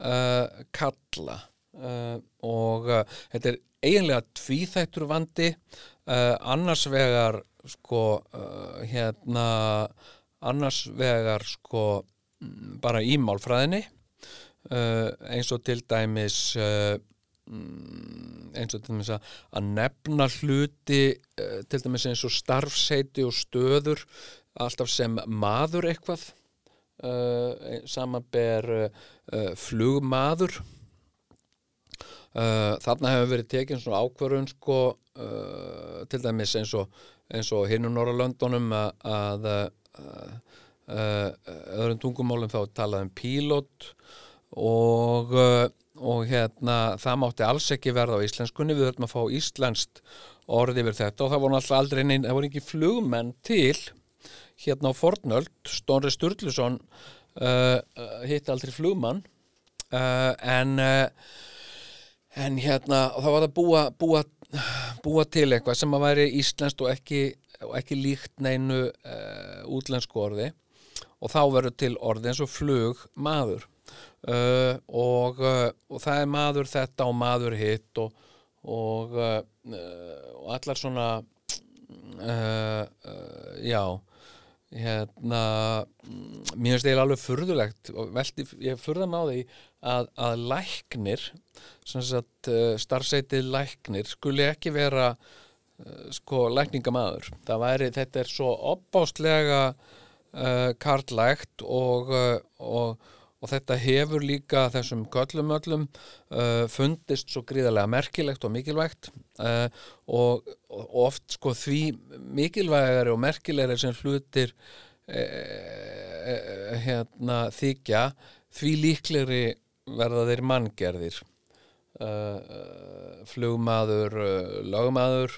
uh, kalla uh, og uh, þetta er eiginlega tvíþættur vandi annars vegar sko hérna annars vegar sko bara í málfræðinni uh, eins og til dæmis uh, eins og til dæmis að, að nefna hluti uh, til dæmis eins og starfseiti og stöður alltaf sem maður eitthvað. Samanber flugmaður. Þarna hefur verið tekin svona ákvörun sko til dæmis eins og, og hinnum Norrlöndunum að, að öðrum tungumálum þá er talað um pílot og, uh, og hérna það mátti alls ekki verða á íslenskunni. Við höfum að fá íslenskt orði yfir þetta og það voru alltaf aldrei neinn, það voru ekki flugmenn til hérna á Fornöld. Stónri Sturluson uh, uh, hitt aldrei flugmann uh, en uh, en hérna það var að búa, búa, búa til eitthvað sem að væri íslenskt og ekki, og ekki líkt neinu útlensku orði og þá verður til orði eins og flug maður. Uh, og, uh, og það er maður þetta og maður hitt og, og, uh, og allar svona uh, uh, já hérna mér finnst eiginlega alveg furðulegt og velti, ég furða á því að, að læknir uh, starfseitið læknir skuli ekki vera uh, sko lækningamaður. Það væri, þetta er svo opbástlega uh, karlægt og, uh, og, og þetta hefur líka þessum köllum öllum uh, fundist svo gríðarlega merkilegt og mikilvægt uh, og, og oft sko því mikilvægari og merkilegri sem hlutir uh, hérna þykja því líklegri verða þeir manngerðir. Uh, flugmaður uh, lögmaður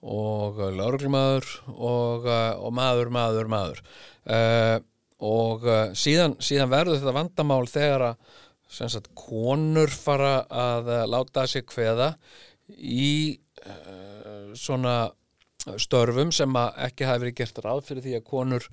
og uh, lögreglumaður og, uh, og maður, maður, maður. Uh, og síðan, síðan verður þetta vandamál þegar að sagt, konur fara að láta sig kveða í uh, svona störfum sem ekki hafi verið gert ráð fyrir því að konur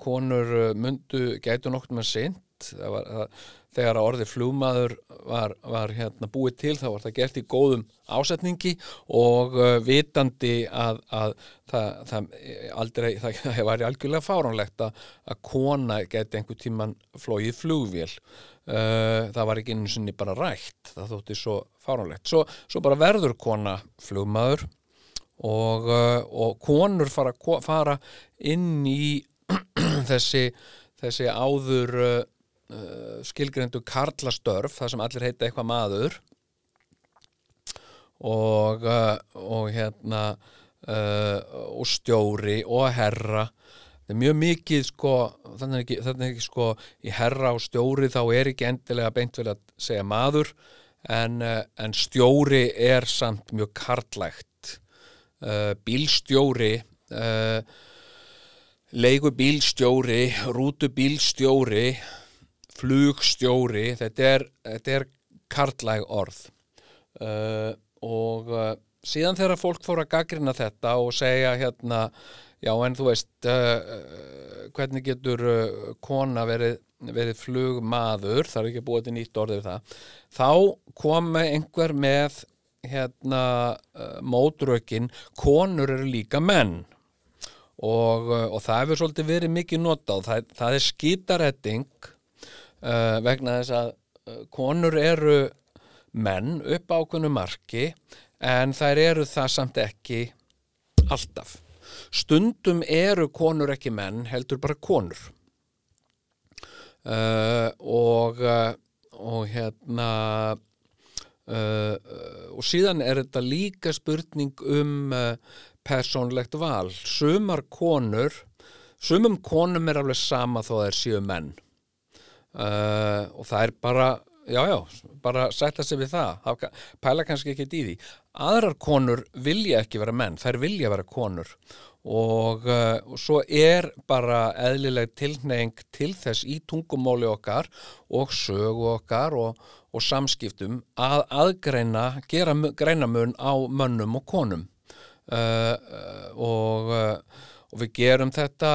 konur mundu gætu nokkuð með sint það var, það, þegar að orði flugmaður var, var hérna búið til þá var það gert í góðum ásetningi og uh, vitandi að, að það, það aldrei, það, það var algjörlega fáránlegt að, að kona geti einhver tíman flóið flugvél. Uh, það var ekki einu sinni bara rætt það þótti svo fáránlegt. Svo, svo bara verður kona flugmaður og, uh, og konur fara, fara inn í þessi, þessi áður uh, skilgrendu karlastörf þar sem allir heita eitthvað maður. Og, uh, og hérna uh, og stjóri og herra. Það er mjög mikið sko þannig er ekki, þannig er ekki sko í herra og stjóri þá er ekki endilega beint vel að segja maður en, uh, en stjóri er samt mjög karlægt. Uh, bílstjóri uh, leigubílstjóri, rútubílstjóri, flugstjóri, þetta er, þetta er karlæg orð. Uh, og uh, síðan þegar fólk fór að gaggrina þetta og segja hérna, já en þú veist uh, uh, hvernig getur uh, kona verið, verið flugmaður, það er ekki búið til nýtt orðið það, þá kom einhver með hérna uh, mótrökin, konur eru líka menn. Og, og það hefur svolítið verið mikið notað það, það er skítaretting uh, vegna þess að uh, konur eru menn upp á ákveðnu marki en þær eru það samt ekki alltaf. Stundum eru konur ekki menn, heldur bara konur. Uh, og, og hérna uh, og síðan er þetta líka spurning um uh, persónlegt val. Sumar konur, sumum konum er alveg sama þó þær séu menn. Uh, og það er bara já, já, bara sætta sig við það. Pæla kannski ekki í því. Aðrar konur vilja ekki vera menn þær vilja vera konur. Og, uh, og svo er bara eðlileg tilneying til þess í tungumóli okkar og sögu okkar og, og samskiptum að aðgreina, gera mu- greinamun á mönnum og konum. Uh, og, og við gerum þetta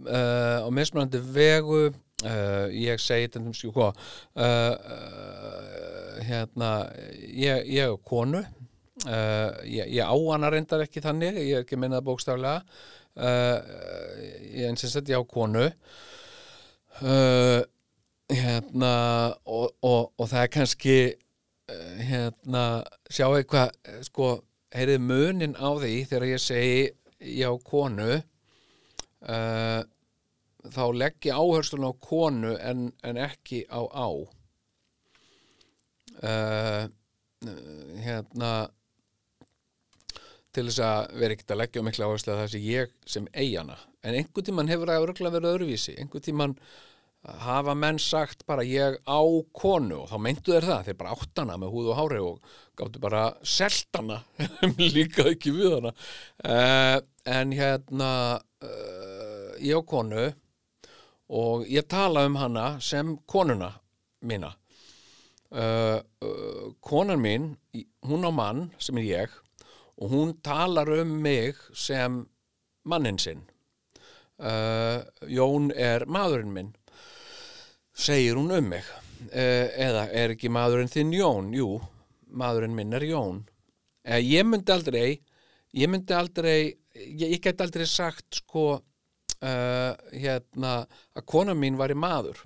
á mismunandi vegu uh, ég segi þetta um sko uh, uh, hérna ég, ég er konu. Ég, ég á hana reyndar ekki þannig ég er ekki að minna það bókstaflega. Ég eins og þetta ég á konu. Hérna og, og, og það er kannski hérna sjá eitthvað sko heyrið munin á því þegar ég segi ég á konu. Uh, þá legg ég áherslun á konu en, en ekki á á. Uh, hérna til þess að vera ekkert að leggja mikla áherslu að það sé ég sem eigana en einhvern tímann hefur það örgulega verið öðruvísi. Einhvern tímann hafa menn sagt bara ég á konu. Og þá meintu þeir það, þeir bara átt hana með húð og hári og gáttu bara selt hana. Líka ekki við hana. Uh, en hérna uh, ég á konu og ég tala um hana sem konuna mína. Uh, uh, konan mín hún á mann sem er ég og hún talar um mig sem mannin sinn. Uh, Jón er maðurinn minn segir hún um mig. Uh, eða er ekki maðurinn þinn Jón? Jú, maðurinn minn er Jón. Uh, ég myndi aldrei ég myndi aldrei ég, ég get aldrei sagt sko uh, hérna að kona mín var í maður.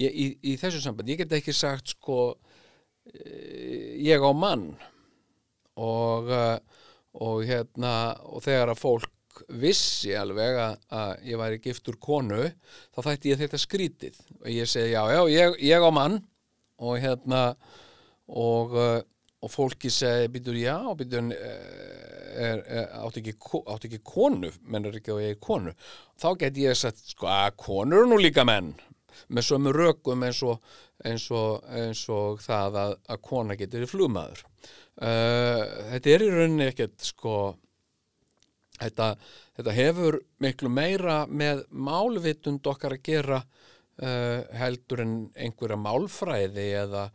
Ég, í, í þessu samband, ég get ekki sagt sko uh, ég á mann. Og, uh, og hérna og þegar að fólk vissi alveg að, að ég væri giftur konu þá þætti ég þetta skrítið. Og ég segi já, já, ég, ég á mann. Og hérna og, og fólki segi býtur já, býtur er, er, átt, ekki, ko- átt ekki konu mennur ekki að ég er konu. Þá geti ég sagt, sko, að konur nú líka menn. Með sömu rökum eins og, eins og, eins og það að, að kona getur í flugmaður. Uh, þetta er í rauninni ekkert sko þetta, þetta hefur miklu meira með málvitund okkar að gera uh, heldur en einhverja málfræði eða,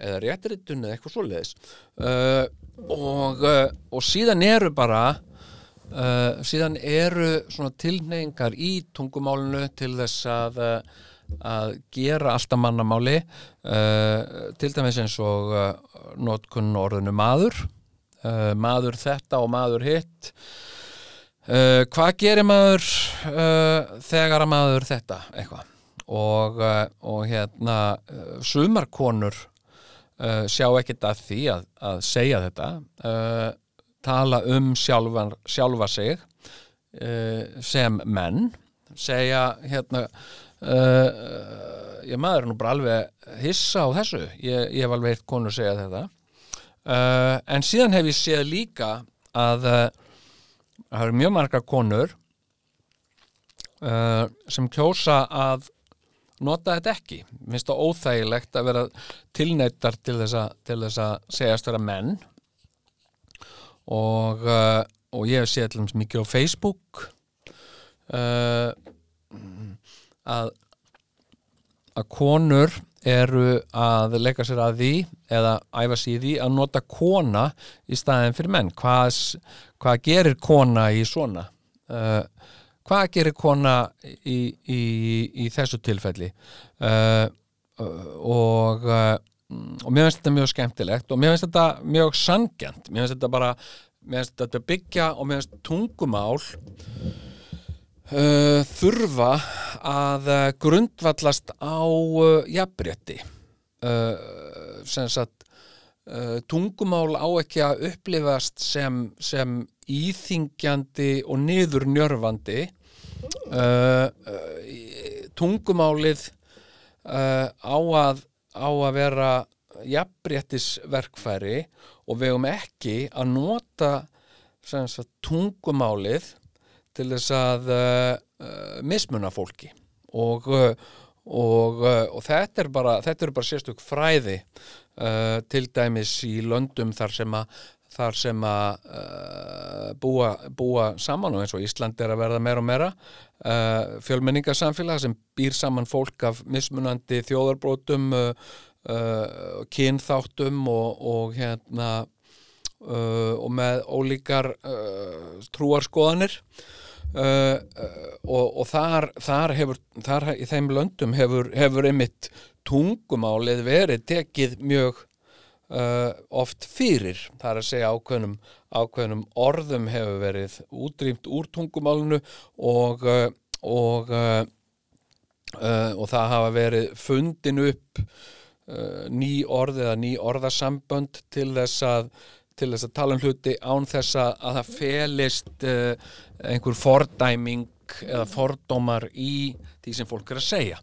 eða réttritun eða eitthvað svoleiðis. Uh, og, uh, og síðan eru bara uh, síðan eru svona tilneyingar í tungumálinu til þess að uh, að gera alltaf mannamáli uh, til dæmis eins og uh, notkun orðinu maður maður þetta og maður hitt. Hvað gerir maður þegar að maður þetta eitthvað? Og, og hérna sumarkonur uh, sjá ekkert að því að, að segja þetta. Uh, tala um sjálfan, sjálfa sig uh, sem menn. Segja hérna ég maður nú bara alveg hissa á þessu. Ég, ég hef alveg eitt konu segja þetta. En síðan hef ég séð líka að það eru mjög margar konur sem kjósa að nota þetta ekki. Mér finnst það óþægilegt að vera tilneittar til þess að, til þess að segjast vera menn. Og, uh, og ég hef séð dæmis mikið á Facebook uh, að að konur eru að leika sér að því eða æfa sér því að nota kona í staðin fyrir menn. Hvað, hvað gerir kona í svona? Uh, hvað gerir kona í, í, í þessu tilfelli? Uh, og uh, og mér finnst þetta mjög skemmtilegt og mér finnst þetta mjög sangjant mér finnst þetta bara mér finnst þetta byggja og mér finnst tungumál uh, þurfa að uh, grundvallast á uh, uh, sagt uh, tungumál á ekki að upplifast sem, sem íþingjandi og niður njörfandi uh, tungumálið uh, á, að, á að vera jafnbréttisverkfæri og við höfum ekki að nota sagt, tungumálið til þess að mismuna fólki. Og, og, og þetta er bara eru bara sérstök fræði uh, til dæmis í löndum þar sem að þar sem að uh, búa, búa saman og eins og Ísland er að verða meira og meira uh, fjölmenningarsamfélag sem býr saman fólk af mismunandi þjóðarbrótum uh, uh, kynþáttum og, og hérna og með ólíkar trúarskoðanir. Og, og þar, þar hefur þar í þeim löndum hefur, hefur einmitt tungumálið verið tekið mjög uh, oft fyrir það er að segja ákveðnum, ákveðnum orðum hefur verið útrýmt úr tungumálinu og, uh, og, uh, uh, og það hafa verið fundin upp uh, ný orð eða ný orðasambönd til þess að til þess að tala um hluti án þess að það felist uh, einhver fordæming eða fordómar í því sem fólk er að segja.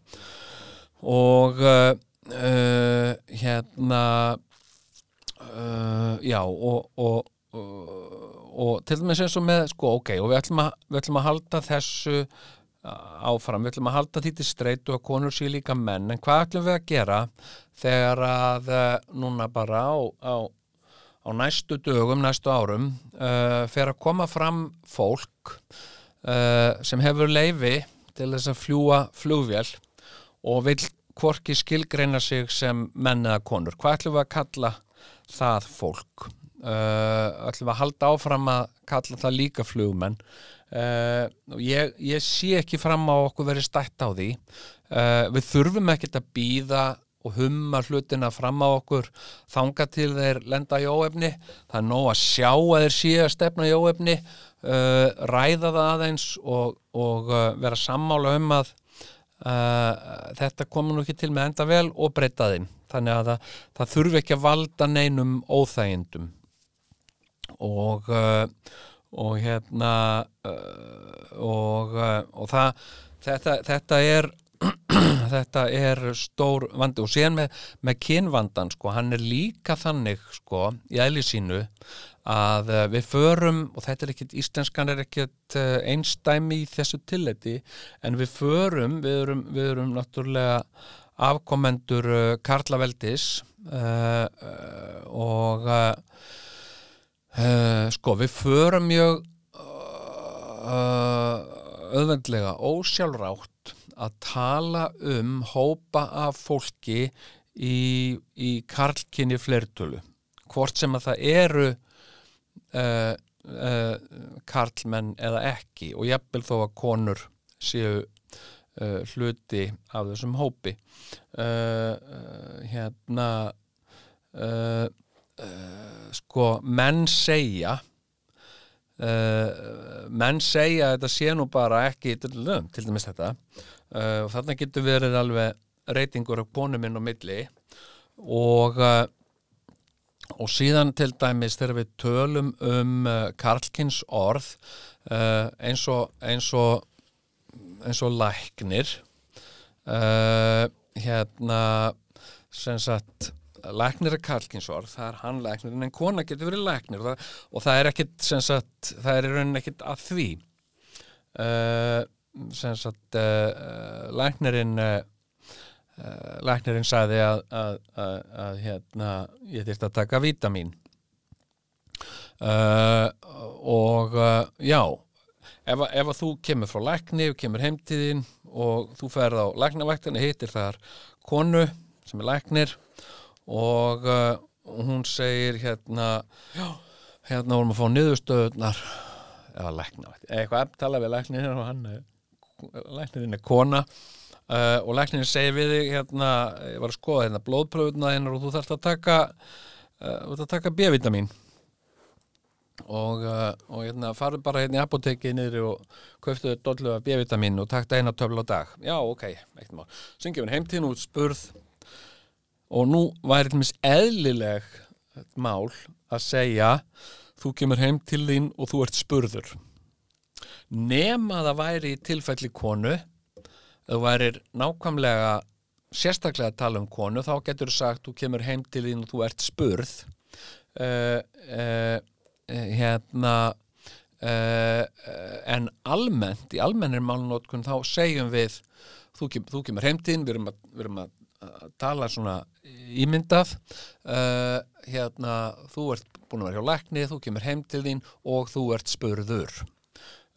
Og uh, uh, hérna uh, já og, og, og, og til dæmis eins og með sko ok og við ætlum að, við ætlum að halda þessu áfram, við ætlum að halda því til streitu að konur séu líka menn en hvað ætlum við að gera þegar að uh, núna bara á, á, á næstu dögum, næstu árum uh, fer að koma fram fólk uh, sem hefur leifi til þess að fljúa flugvél og vil hvorki skilgreina sig sem menn eða konur. Hvað ætlum við að kalla það fólk? Uh, ætlum að halda áfram að kalla það líka flugmenn? Uh, ég, ég sé ekki fram á okkur verið stætt á því. Uh, við þurfum ekkert að býða og humma hlutina fram á okkur þanga til þeir lenda í óefni. Það er nóg að sjá að þeir séu að stefna í óefni, uh, ræða það aðeins og, og vera sammála um að Uh, þetta komur nú ekki til með enda vel og breyta þeim. Þannig að það, það þurfi ekki að valda neinum óþægindum. Og uh, og hérna uh, og, og það þetta, þetta er þetta er stór vandi. Og síðan með, með kynvandan sko, hann er líka þannig sko, í eðli sínu að uh, við förum, og þetta er ekkit íslenskan er ekkit uh, einstæmi í þessu tilleiti, en við förum við erum, við erum náttúrulega afkomendur uh, Karlaveldis uh, uh, og uh, sko við förum mjög auðvendlega ósjálfrátt að tala um hópa af fólki í, í karlkinni flertölu hvort sem að það eru uh, uh, karlmenn eða ekki og jafnvel þó að konur séu uh, hluti af þessum hópi. Hérna sko menn segja menn segja þetta sé nú bara ekki til, dæmis þetta og þarna getur verið alveg reytingur af konum inn á milli og og síðan til dæmis þegar við tölum um uh, Karlkins orð uh, eins og eins og eins og læknir uh, hérna sem sagt læknir er Karlkins orð, það er hann læknir en kona getur verið læknir og það, og það er ekkit sem sagt, það er í rauninni ekkit að því. Uh, sem sagt uh, læknirinn uh, læknirinn sagði að, að, að, að hérna, ég þyrst að taka vítamin uh, og uh, já ef, ef þú kemur frá lækni og kemur heimtíðin og þú ferð á læknavæktina hittir þar konu sem er læknir og uh, hún segir hérna já, hérna vorum að fá niðurstöðunar eða læknavækt, eitthvað tala við læknir og hann læknirinn er kona uh, og læknirinn segir við þig hérna, ég var að skoða hérna blóðpröfuna hérna og þú þarft að taka uh, þú þarft að taka B-vitamin og, uh, og hérna farðu bara hérna í apotekið niður og köftu dollu af B-vitamin og takta eina töfla á dag. Já ok, eitt mál. Sem gefur heimtíðin út spurð. Og nú væri til mér eðlileg mál að segja þú kemur heim til þín og þú ert spurður. Nema það væri í tilfelli konu þú værir nákvæmlega sérstaklega að tala um konu þá getur þú sagt þú kemur heim til þín og þú ert spurð uh, uh, hérna uh, en almennt í almennir málunótkun þá segjum við þú, kem, þú kemur heim til þín við erum að, við erum að, tala svona ímyndað uh, hérna þú ert búin að vera hjá lækni þú kemur heim til þín og þú ert spurður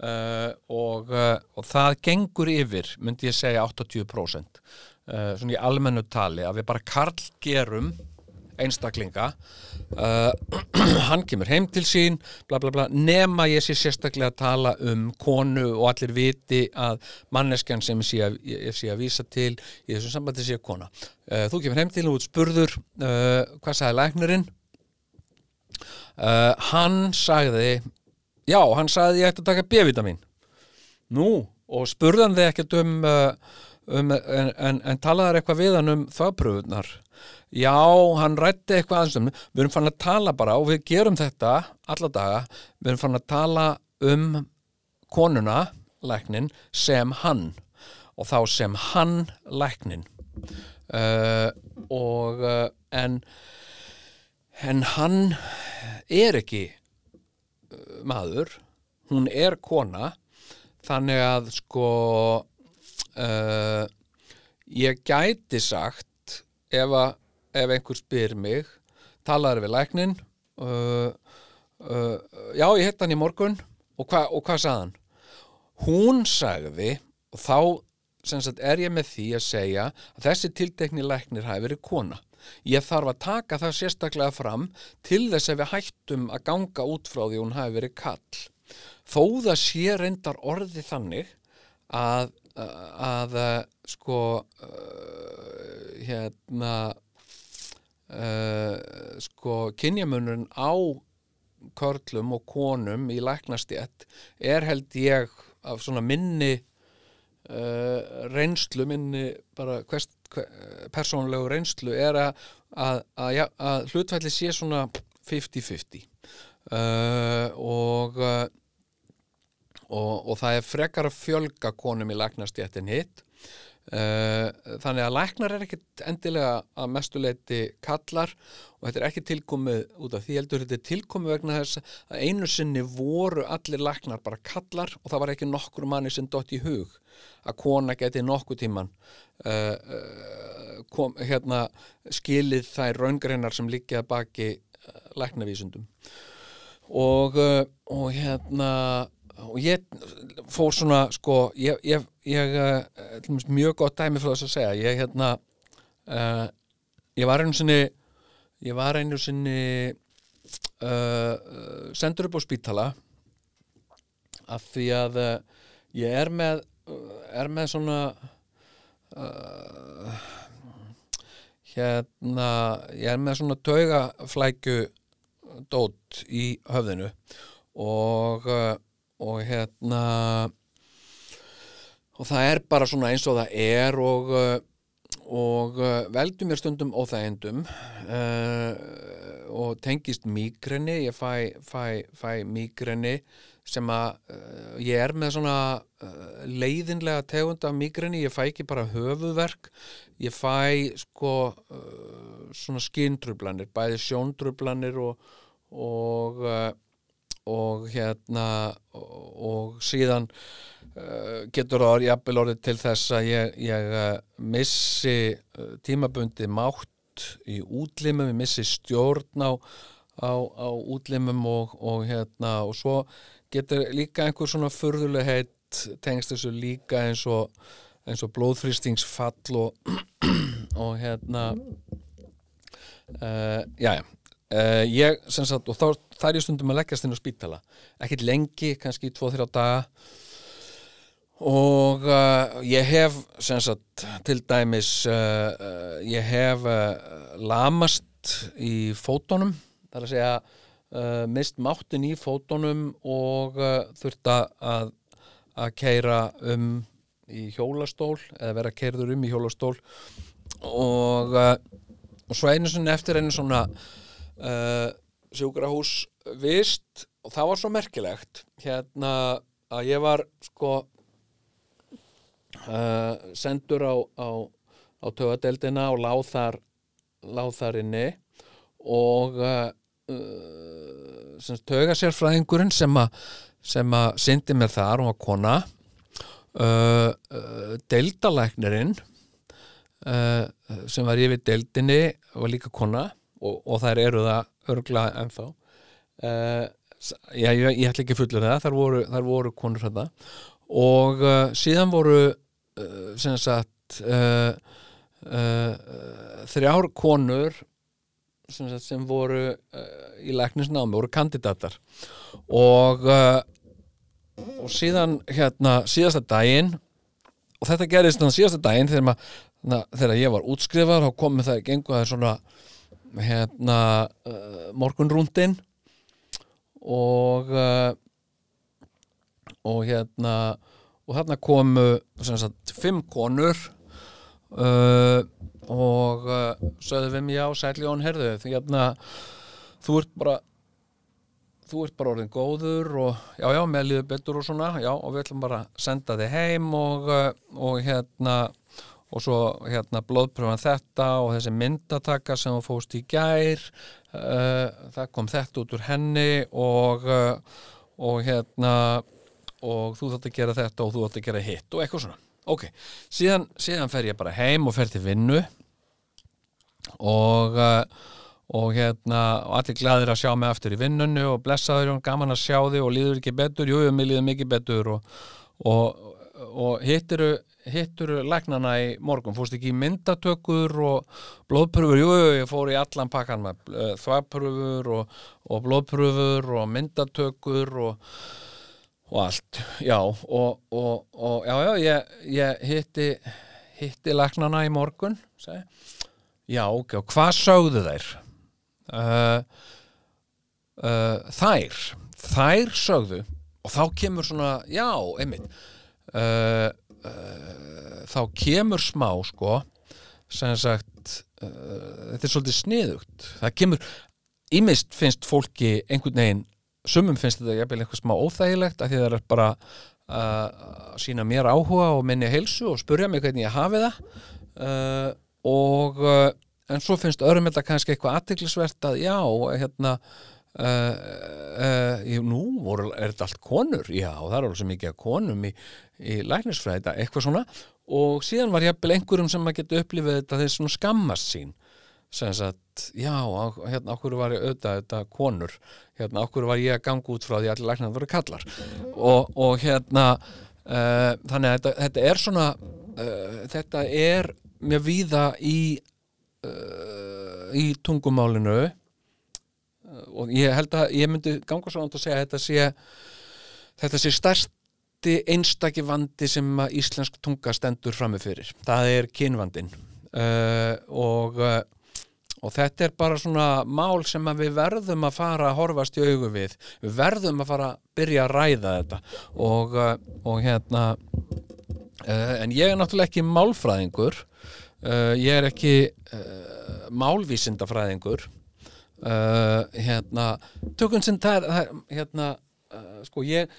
Uh, og, uh, og það gengur yfir, myndi ég segja 80% uh, svona í almennu tali að við bara karlgerum einstaklinga hann kemur heim til sín bla bla bla, nema ég sé sérstaklega að tala um konu og allir viti að manneskjan sem sé að, ég sé að vísa til í þessum sambandi sé kona. Þú kemur heim til og spurður hvað sagði læknirinn? Hann sagði Já, hann sagði ég ætti að taka B-vitamin. Nú, og spurðan þið ekkert um, um en, en, en talaði eitthvað við hann um þápröfunar. Já, hann rætti eitthvað aðeins um, við erum fann að tala bara og við gerum þetta alla daga, við erum fann að tala um konuna, læknin, sem hann og þá sem hann læknin. Uh, og uh, en, en hann er ekki maður, hún er kona þannig að sko uh, ég gæti sagt ef, að, ef einhver spyr mig talaður við læknin uh, uh, já ég hitt hann í morgun og, hva, og hvað sagði hann? Hún sagði og þá sagt, er ég með því að segja að þessi tiltekni læknir hafi verið kona Ég þarf að taka það sérstaklega fram til þess að við hættum að ganga út frá því hún hafi verið kall. Þó það sé reyndar orði þannig að, að, að sko uh, hérna uh, sko kynjamunurinn á körlum og konum í læknastjætt er held ég af svona minni uh, reynslu minni bara hvers, persónlegu reynslu er að, að, að, að hlutfælli sé svona 50-50 uh, og, uh, og og það er frekar að fjölga konum í læknastjættin hitt þannig að læknar er ekkit endilega að mestuleiti kallar og þetta er ekki tilkomið út af því heldur þetta er tilkomið vegna þess að einu sinni voru allir læknar bara kallar og það var ekki nokkur manni sem dott í hug að kona geti nokkuð tíman uh, uh, kom, hérna, skilið þær raungreinar sem liggja baki læknavísundum og, og hérna og ég fór svona sko ég, ég, ég uh, mjög gott dæmi fyrir þess að segja. Ég hérna uh, ég var einu sinni ég var einu sinni sendur upp á spítala af því að ég er með er með svona uh, hérna ég er með svona taugaflækju dót í höfðinu og uh, og hérna og það er bara svona eins og það er og uh, og veldu mér stundum óþægendum og tengist mígreni. Ég fæ, fæ, fæ mígreni sem að uh, ég er með svona uh, leiðinlega tegund af migreni, ég fæ ekki bara höfuverk, ég fæ sko uh, svona skindrublanir, bæði sjóndrublanir og og, og hérna og, síðan getur það jafnvel orðið til þess að ég, ég missi tímabundi mátt í útlimum, ég missi stjórn á, á, á útlimum og, og hérna og svo getur líka einhver svona förðulegheit tengst þessu líka eins og, eins og blóðfrýstingsfall og, og hérna uh, já já. Uh, ég sem sagt og þá þær ég stundum að leggjast inn á spítala. Ekkert lengi, kannski 2-3 daga. Og uh, ég hef sagt til dæmis ég hef lamast í fótonum þar að segja uh, mist máttin í fótonum og uh, þurft að að keira um í hjólastól eða vera keirður um í hjólastól. Og uh, og svo einu sinni eftir einu svona uh, sjúkrahús vist og það var svo merkilegt hérna að ég var sko uh, sendur á, á, á tögadeldina og láð þar, láð þar inni og uh, uh, tögasérfræðingurinn sem að sem að syndi mér þar, hún var kona uh, uh, deildalæknirinn uh, sem var yfir deildinni var líka kona og, og þær eru það örgla ennþá. Uh, já, ég, ég ætla ekki fullur það þar voru, þar voru konur þetta og uh, síðan voru uh, sem sagt þrjár konur sem, sagt, sem voru í læknisnámi, voru kandidatar. Og og síðan hérna síðasta daginn og þetta gerist þannig síðasta daginn þegar, mað, na, þegar ég var útskrifar þá komið það í gengu að það er svona hérna uh, morgunrúndin og uh, og hérna og þarna komu sagt fimm konur uh, og sögðu við mig já sæli Jón herðu því hérna þú ert bara þú ert bara orðin góður og já já með líður betur og svona já og við ætlum bara að senda þig heim og, og hérna og svo hérna blóðpröfan þetta og þessi myndataka sem þú fóst í gær uh, það kom þetta út úr henni og uh, og hérna og þú þátt að gera þetta og þú þátt að gera hitt og eitthvað svona. Ok, síðan, síðan fer ég bara heim og fer til vinnu og uh, og hérna, og allir glæðir að sjá mig aftur í vinnunni og blessaður og gaman að sjá þig og líður ekki betur, jú, jú, mér líður mikið betur og, og, og hittiru hitturu læknana í morgun, fórst ekki í myndatökur og blóðpröfur, jú, ég fór í allan pakkan með uh, þvagpröfur og, og blóðpröfur og myndatökur og og allt, já og, og, já, já, ég, ég hitti hitti læknana í morgun segi. já, ok, og hvað sögðu þær uh, uh, þær þær sögðu og þá kemur svona, já, einmitt uh, uh, þá kemur smá sko sem sagt uh, þetta er svolítið sniðugt. Það kemur, ímist finnst fólki einhvern veginn sumum finnst þetta jafnvel eitthvað smá óþægilegt af því það er bara að sína mér áhuga og minni heilsu og spurja mig hvernig ég hafi það. Og en svo finnst öðrum þetta kannski eitthvað aðteglisvert að já, hérna uh, uh, nú voru, er þetta allt konur, já, það er alveg svo mikið að konum í, í læknisfræða eitthvað svona. Og síðan var jafnvel einhverjum sem að geta upplifið þetta þeir svona skammast sín. Sem sagt, já, hérna okkur var ég auðvitað þetta konur. Hérna okkur var ég að ganga út frá því að allir læknar voru kallar. Og, og hérna uh, þannig að þetta, þetta er svona uh, þetta er mjög víða í uh, í tungumálinu. Og ég held að ég myndi ganga svo ánd að segja að þetta sé þetta sé stærsti einstaki vandi sem að íslensk tunga stendur frammi fyrir það er kynvandin uh, og uh, og þetta er bara svona mál sem við verðum að fara að horfast í augu við. Við verðum að fara að byrja að ræða þetta. Og, uh, og hérna uh, en ég er náttúrulega ekki málfræðingur. Uh, ég er ekki uh, málvísindafræðingur. Hérna tökum sem það er, hérna sko ég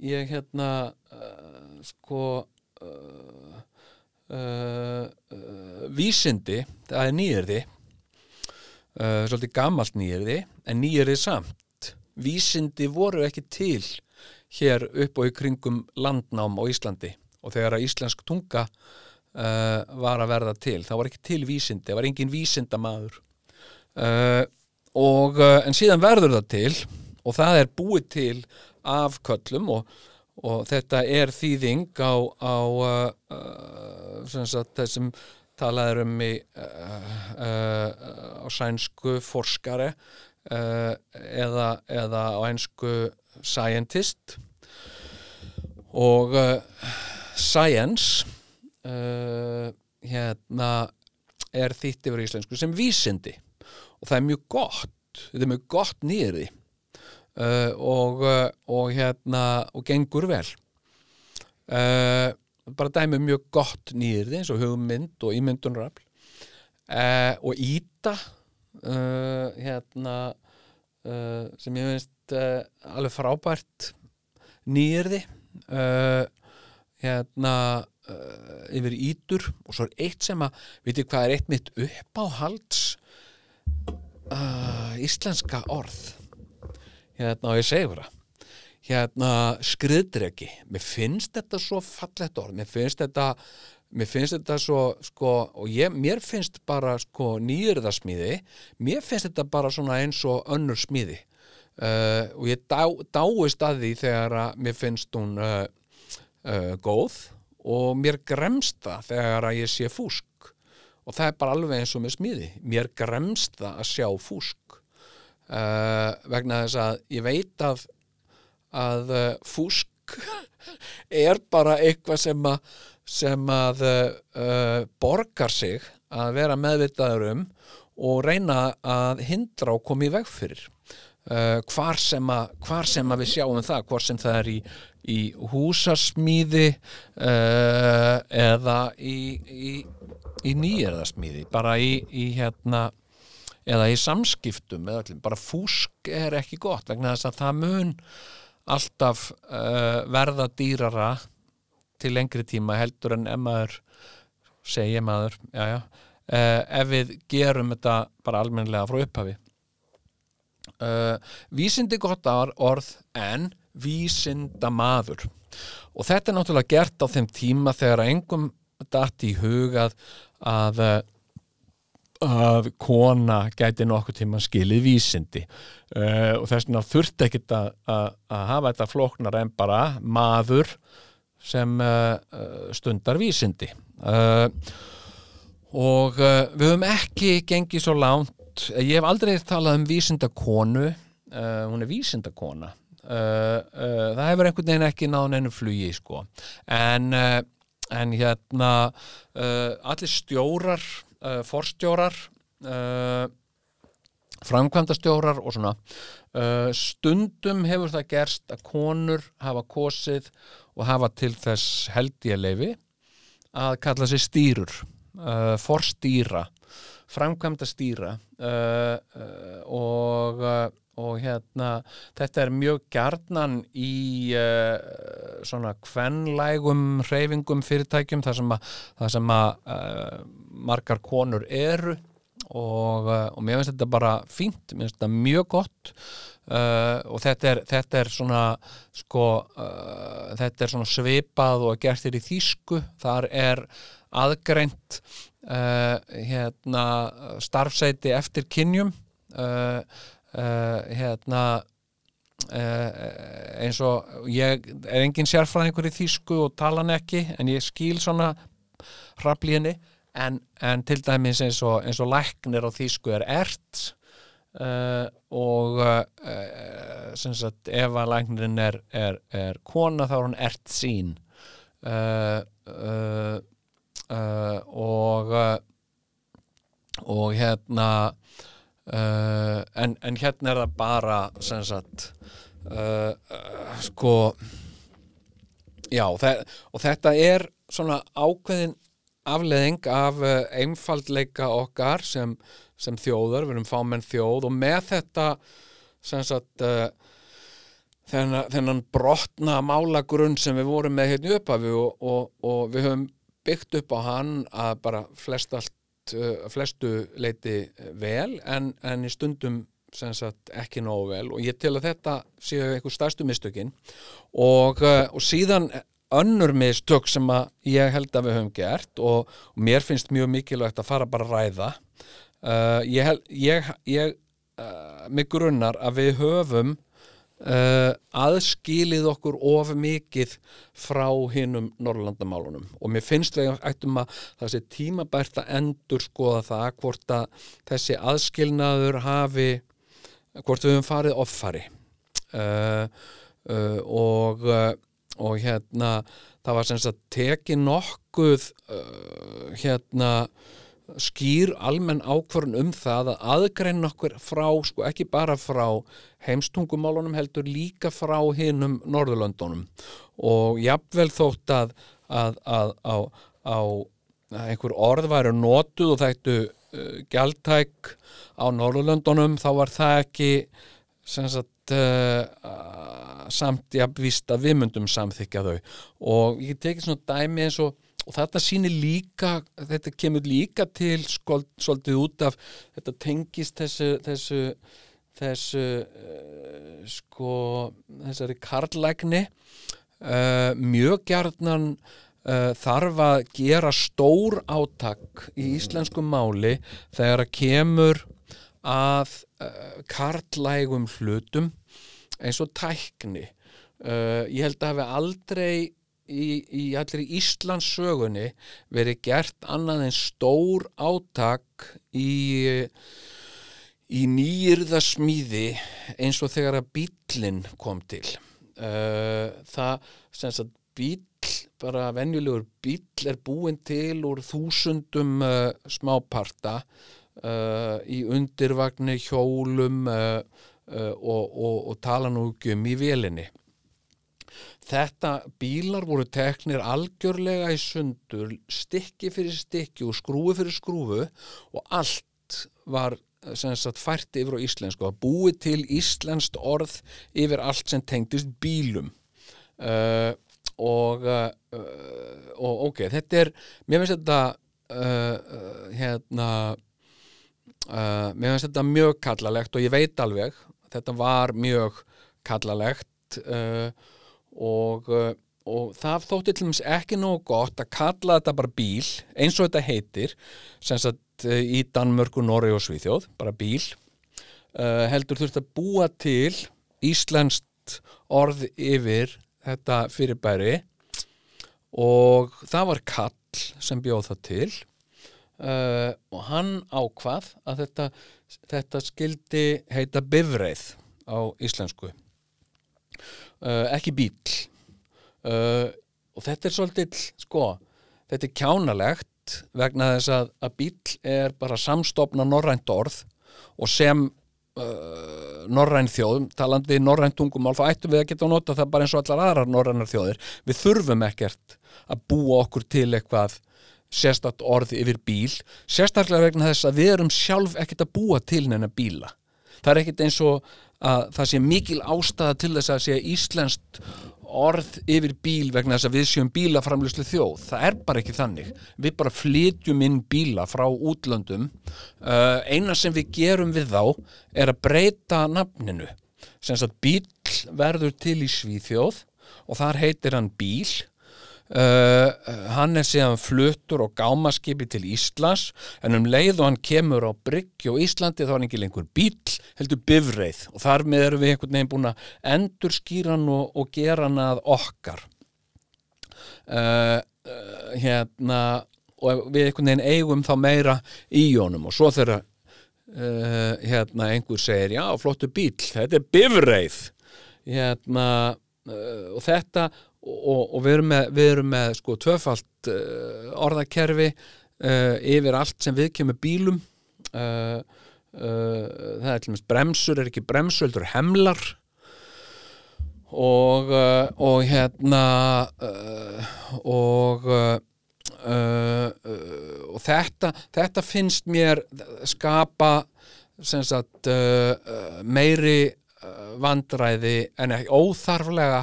ég hérna uh, sko uh, uh, vísindi það er nýjörði svolítið gamalt nýjörði en nýjörði samt. Vísindi voru ekki til hér upp og í kringum landnám á Íslandi. Og þegar að íslensk tunga var að verða til þá var ekki til vísindi, það var engin vísindamaður. Uh, og en síðan verður það til og það er búið til af köllum og, og þetta er þýðing á, á uh, uh, sagt, þessum talað er um í uh, á sænsku forskare eða, eða á einsku scientist. Og science hérna er þýtt yfir íslensku sem vísindi. Og það er mjög gott þetta er mjög gott nýri uh, og, uh, og hérna og gengur vel. Uh, bara dæmi um mjög gott nýri eins og hugmynd og ímyndunrafl uh, og Íta hérna sem ég finnst alveg frábært nýjirði uh, hérna yfir Ítur. Og svo er eitt sem að veitir hvað er eitt mitt uppáhalds uh, íslenska orð hérna og ég segur það. Hérna skriðdreki. Mér finnst þetta svo fallegt orð. Mér finnst þetta mér finnst þetta svo sko og ég, mér finnst bara sko nýjörðasmíði mér finnst þetta bara svona eins og önnur smíði. Uh, og ég dá, dáist að því þegar að mér finnst hún uh, uh, góð og mér gremst það þegar að ég sé fúsk. Og það er bara alveg eins og með smíði. Mér gremst það að sjá fúsk uh, vegna þess að ég veit að að uh, fúsk er bara eitthvað sem að sem að uh, borgar sig að vera meðvitaður um og reyna að hindra og koma í veg fyrir. Hvar, sem að, hvar sem að við sjáum það, hvort sem það er í, í húsasmíði uh, eða í, í, í nýjörðasmíði bara í, í hérna eða í samskiptum eða allir, bara fúsk er ekki gott vegna þess að það mun alltaf uh, verða dýrara til lengri tíma heldur en ef maður segja maður já, já, uh, ef við gerum þetta bara almennilega frá upphafi. Uh, vísindi gott orð en vísindamaður. Og þetta er náttúrulega gert á þeim tíma þegar að engum datt í hugað að uh, að kona gæti nokkuð tíma skilið vísindi. Uh, og þess vegna þurfti ekkit að, að, að hafa þetta flóknar en bara maður sem uh, stundar vísindi. Uh, og við höfum ekki gengið svo langt. Ég hef aldrei talað um vísindakonu. Hún er vísindakona. Það hefur einhvern veginn ekki náðan einu flugi sko. En, en hérna allir stjórar uh, forstjórar uh, framkvæmdastjórar og svona. Uh, stundum hefur það gerst að konur hafa kosið og hafa til þess heldíaleifi að kalla sig stýrur uh, forstýra framkvæmdastýra uh, og og hérna þetta er mjög gjarnan í uh, svona kvenlægum hreyfingum fyrirtækjum þar sem að, þar sem að uh, margar konur eru. Og, uh, og mér finnst þetta bara fínt, mér finnst þetta mjög gott. Og þetta er, þetta er svona sko þetta er svona svipað og gert þér í þýsku, þar er aðgreint hérna starfseiti eftir kynjum. Uh, uh, hérna uh, eins og ég er engin sérfræðingur í þýsku og tala hann ekki en ég skil svona hrafli henni. En, en til dæmis eins og, eins og læknir á þýsku er ert uh, og uh, sem sagt ef að læknirinn er, er, er kona þá er hún ert sín. Og og hérna uh, en, en hérna er það bara sem sagt uh, uh, sko já og þetta er svona ákveðin afleðing af einfaldleika okkar sem, sem þjóðar, við erum fámenn þjóð og með þetta sem sagt þennan, þennan brotna málagrunn sem við vorum með hérna í upphafi og, og, og við höfum byggt upp á hann að bara flest allt uh, flestu leiti vel en, en í stundum sagt ekki nógu vel. Og ég tel að þetta séu einhver stærstu mistökin. Og, uh, og síðan önnur mistök sem ég held að við höfum gert og, og mér finnst mjög mikilvægt að fara bara að ræða. Uh, ég, ég, ég mig grunnar að við höfum uh, aðskilið okkur of mikið frá hinnum Norrlandamálunum og mér finnst við ættum að það sé tímabært að endur skoða það hvort að þessi aðskilnaður hafi hvort við höfum farið offari. Uh, uh, og uh, og hérna það var sem sagt tekið nokkuð uh, hérna skýr almenn ákvörun um það að aðgrein okkur frá, sko ekki bara frá heimstungumálunum heldur líka frá hinum Norðurlöndunum. Og jafnvel þótt að, að, að á einhver orð væru notuð og þættu uh, gjaldtæk á Norðurlöndunum þá var það ekki sagt uh, samt jafnvíst að við myndum samþykja þau. Og ég tekið svona dæmi eins og og þetta sýnir líka, þetta kemur líka til skold, svolítið út af þetta tengist þessu þessu, þessu uh, sko þessari karlægni uh, mjög gjarnan uh, þarf að gera stór átak í íslensku máli þegar að kemur að karlægum hlutum eins og tækni. Ég held að hafi aldrei í, í allir Íslands sögunni verið gert annað en stór átak í í nýjirða smíði eins og þegar að bílinn kom til. Uh, það sem sagt bíl bara venjulegur bíl er búinn til úr þúsundum uh, smáparta uh, í undirvagni hjólum og, og, og tala nú ekki um í vélinni Þetta bílar voru teknir algjörlega í sundur, stykki fyrir stykki og skrúfu fyrir skrúfu og allt var sagt fært yfir á íslensku að búið til íslenskt orð yfir allt sem tengdist bílum. Uh, og, uh, og ok, þetta er mér finnst þetta uh, hérna mér finnst þetta mjög kallalegt og ég veit alveg þetta var mjög kallalegt og og, uh, og það þótti til dæmis ekki nógu gott að kalla þetta bara bíl eins og þetta heitir sem sagt uh, í Danmörku, Norri og Svíþjóð bara bíl uh, heldur þurft að búa til íslenskt orð yfir þetta fyrirbæri. Og það var Kall sem bjóð það til uh, og hann ákvað að þetta, þetta skildi heita bifreið á íslensku uh, ekki bíl uh, og þetta er svolítið sko, þetta er kjánalegt vegna þess að, að bíl er bara samstofna norrænt orð og sem uh, norræn þjóð, talandi norrænt tungumál, þá ættum við að geta að nota það bara eins og allar aðrar norrænar þjóðir. Við þurfum ekkert að búa okkur til eitthvað sérstakt orð yfir bíl, sérstaklega vegna þess að við erum sjálf ekkert að búa til neina bíla. Það er ekkert eins og að það sé mikil ástæða til þess að sé íslenskt orð yfir bíl vegna þess að við séum bílaframlýslu þjóð, það er bara ekki þannig. Við bara flytjum inn bíla frá útlöndum. Uh, eina sem við gerum við þá er að breyta nafninu. Sem að bíl verður til í Svíþjóð og þar heitir hann bíl Uh, hann er síðan fluttur og gámaskipi til Íslands en um leið og hann kemur á Bryggju og Íslandi þá er hann ekki lengur bíl heldur bifreið. Og þar með erum við einhvern veginn búin að endur skýra hann og, og gera hann að okkar. Uh, uh, hérna og við einhvern veginn eigum þá meira í honum. Og svo þegar hérna einhver segir já flottu bíl, þetta er bifreið. Hérna og þetta og, og við erum með, við erum með sko tvöfalt uh, orðakerfi uh, yfir allt sem við kemur bílum uh, það er til og með bremsur er ekki bremsur, heldur hemlar. Og og hérna og og þetta þetta finnst mér skapa sagt meiri vandræði en ekki óþarflega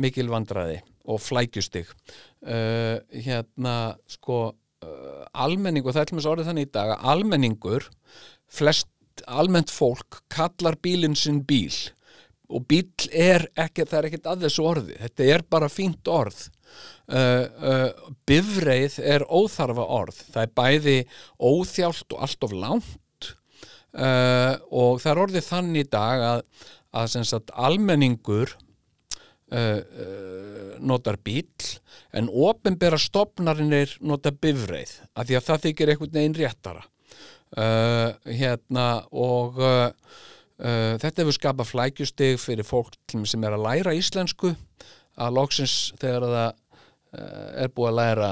mikil vandræði og flækjustig. Uh, hérna sko uh, almenning og það er til og með orðið þannig í dag að almenningur flest almennt fólk kallar bílinn sinn bíl og bíl er ekki, það er ekkert að þessu orði þetta er bara fínt orð. Uh, bifreið er óþarfa orð, það er bæði óþjált og allt of langt. Uh, og það er orðið þannig í dag að, að sagt, almenningur Uh, uh, notar bíl en ofinbera stopnarinnir nota bifreið af því að það þykir einhvern veginn réttara. Uh, hérna og þetta hefur skapað flækjustig fyrir fólk sem er að læra íslensku að loksins þegar það er búið að læra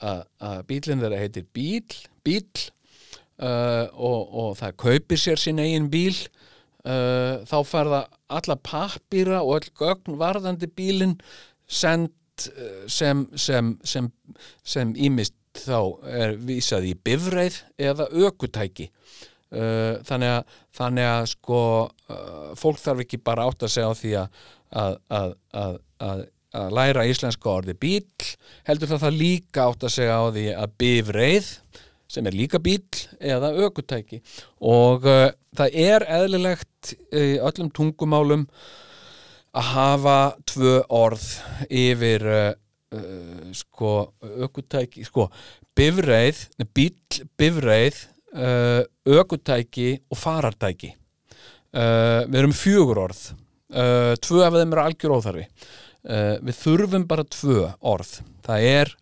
að bílinn þeirra heitir bíl bíl og, og það kaupir sér sín eigin bíl uh, þá ferða alla pappýra og all gögn varðandi bílinn send uh, sem sem, sem, sem ímist þá er vísað í bifreið eða ökutæki. Uh, þannig, að, þannig að sko uh, fólk þarf ekki bara átt að segja á því að, að, að, læra íslenska orði bíl heldur það það líka átt að segja á því að bifreið sem er líka bíl eða ökutæki. Og uh, það er eðlilegt í öllum tungumálum að hafa tvö orð yfir uh, uh, sko ökutæki sko bifreið, bíl, bifreið uh, ökutæki og farartæki. Uh, við erum fjögur orð. Uh, tvö af þeim eru algjör óþarfi. Uh, við þurfum bara tvö orð. Það er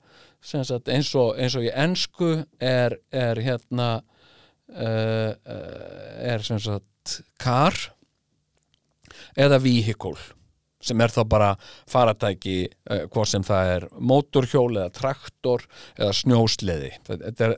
eins, og, eins og í ensku er, er hérna uh, er sem sagt kar eða vehicle sem er þá bara faratæki uh, hvað sem það er mótorhjól eða traktor eða snjósleði þetta er,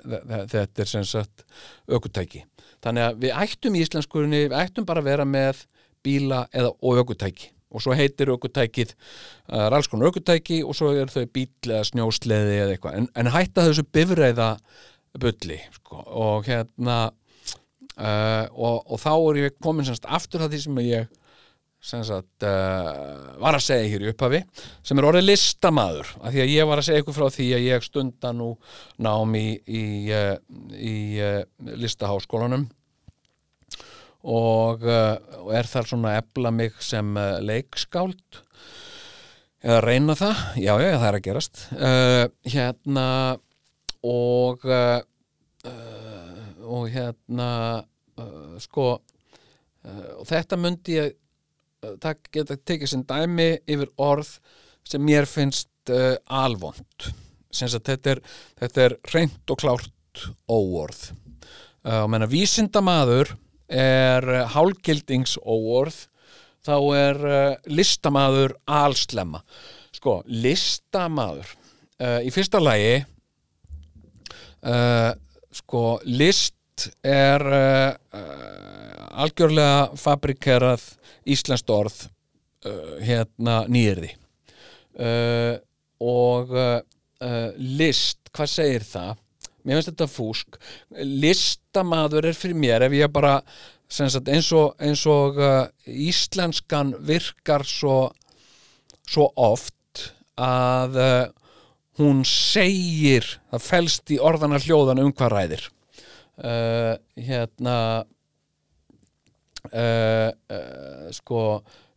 þetta- er sem sagt ökutæki. Þannig að við ættum í íslenskurinni við ættum bara að vera með bíla eða og ökutæki og svo heitir ökutækið uh, alls konar ökutæki og svo er þau bíl eða snjósleði eða eitthvað. En, en hætta þessu bifreiða bulli sko. og hérna uh, og, og þá er ég komin semst aftur að því sem ég sem sagt, uh, var að segja hér í upphafi sem er orðið listamaður. Af því að ég var að segja ykkur frá því að ég stunda nú nám í, í, í uh, listaháskólanum og, uh, og er þar svona að efla mig sem uh, leikskáld? Eða reyna það? Já, já, það er að gerast. Uh, hérna og uh, og hérna uh, sko og þetta myndi ég tak, geta tekið sem dæmi yfir orð sem mér finnst alvond þetta er, þetta er reynt og klárt óorð. Og menna vísindamaður er uh, hálgildingsóorð þá er uh, listamaður alslemma sko, listamaður uh, í fyrsta lagi uh, sko, list er algjörlega fabrikerað íslenskt orð hérna nýrði og list, hvað segir það? Mér finnst þetta fúsk. Listamaður er fyrir mér ef ég bara sagt, eins og, eins og uh, íslenskan virkar svo, svo oft að uh, hún segir það felst í orðana hljóðan um hvað ræðir. Uh, hérna uh, uh, sko